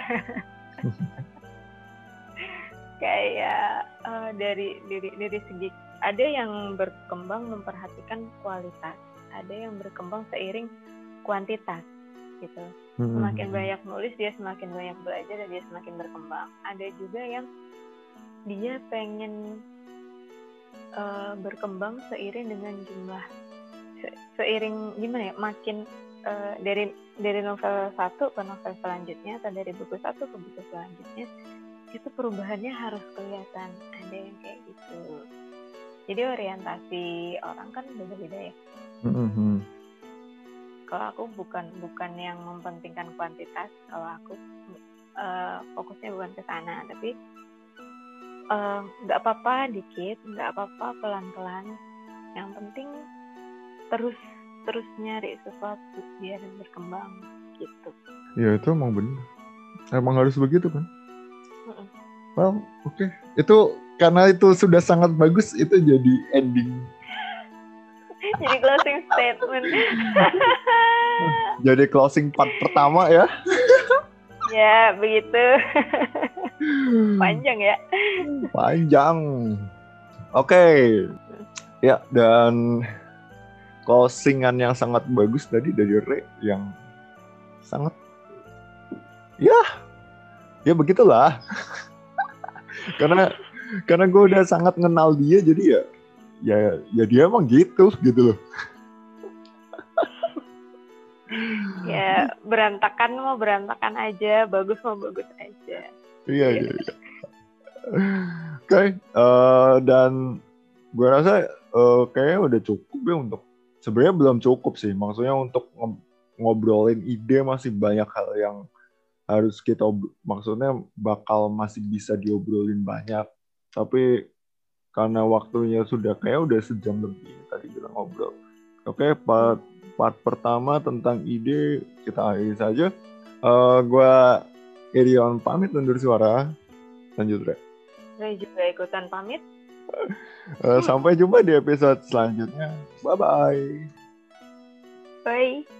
Kayak uh, dari dari dari segi ada yang berkembang memperhatikan kualitas ada yang berkembang seiring kuantitas gitu. Hmm. semakin banyak nulis dia semakin banyak belajar dan dia semakin berkembang. Ada juga yang dia pengen uh, berkembang seiring dengan jumlah se seiring gimana ya makin uh, dari dari novel satu ke novel selanjutnya atau dari buku satu ke buku selanjutnya itu perubahannya harus kelihatan. Ada yang kayak gitu. Jadi orientasi orang kan beda-beda ya. Mm-hmm. kalau aku bukan bukan yang mempentingkan kuantitas kalau aku uh, fokusnya bukan ke sana tapi nggak uh, apa-apa dikit nggak apa-apa pelan-pelan. Yang penting terus terus nyari sesuatu biar berkembang gitu. Ya itu emang benar emang harus begitu kan? Well oke. Okay. itu karena itu sudah sangat bagus itu jadi ending. Jadi closing statement. Jadi closing part pertama ya? Ya begitu panjang ya. Panjang. Oke. Okay. ya dan closingan yang sangat bagus tadi dari Re yang sangat ya ya begitulah. Karena karena gue udah sangat kenal dia jadi ya ya ya dia emang gitu gitu loh. Ya berantakan mau berantakan aja bagus mau bagus aja iya iya, iya. oke uh, dan gue rasa uh, kayaknya udah cukup ya untuk sebenarnya belum cukup sih. Maksudnya untuk ngobrolin ide masih banyak hal yang harus kita maksudnya bakal masih bisa diobrolin banyak. Tapi karena waktunya sudah kayak udah sejam lebih tadi kita ngobrol. Oke, part part pertama tentang ide kita akhiri saja. Uh, gua Irion pamit undur suara. Lanjut, Re. Saya juga ikutan pamit. uh, sampai jumpa di episode selanjutnya. Bye-bye. Bye.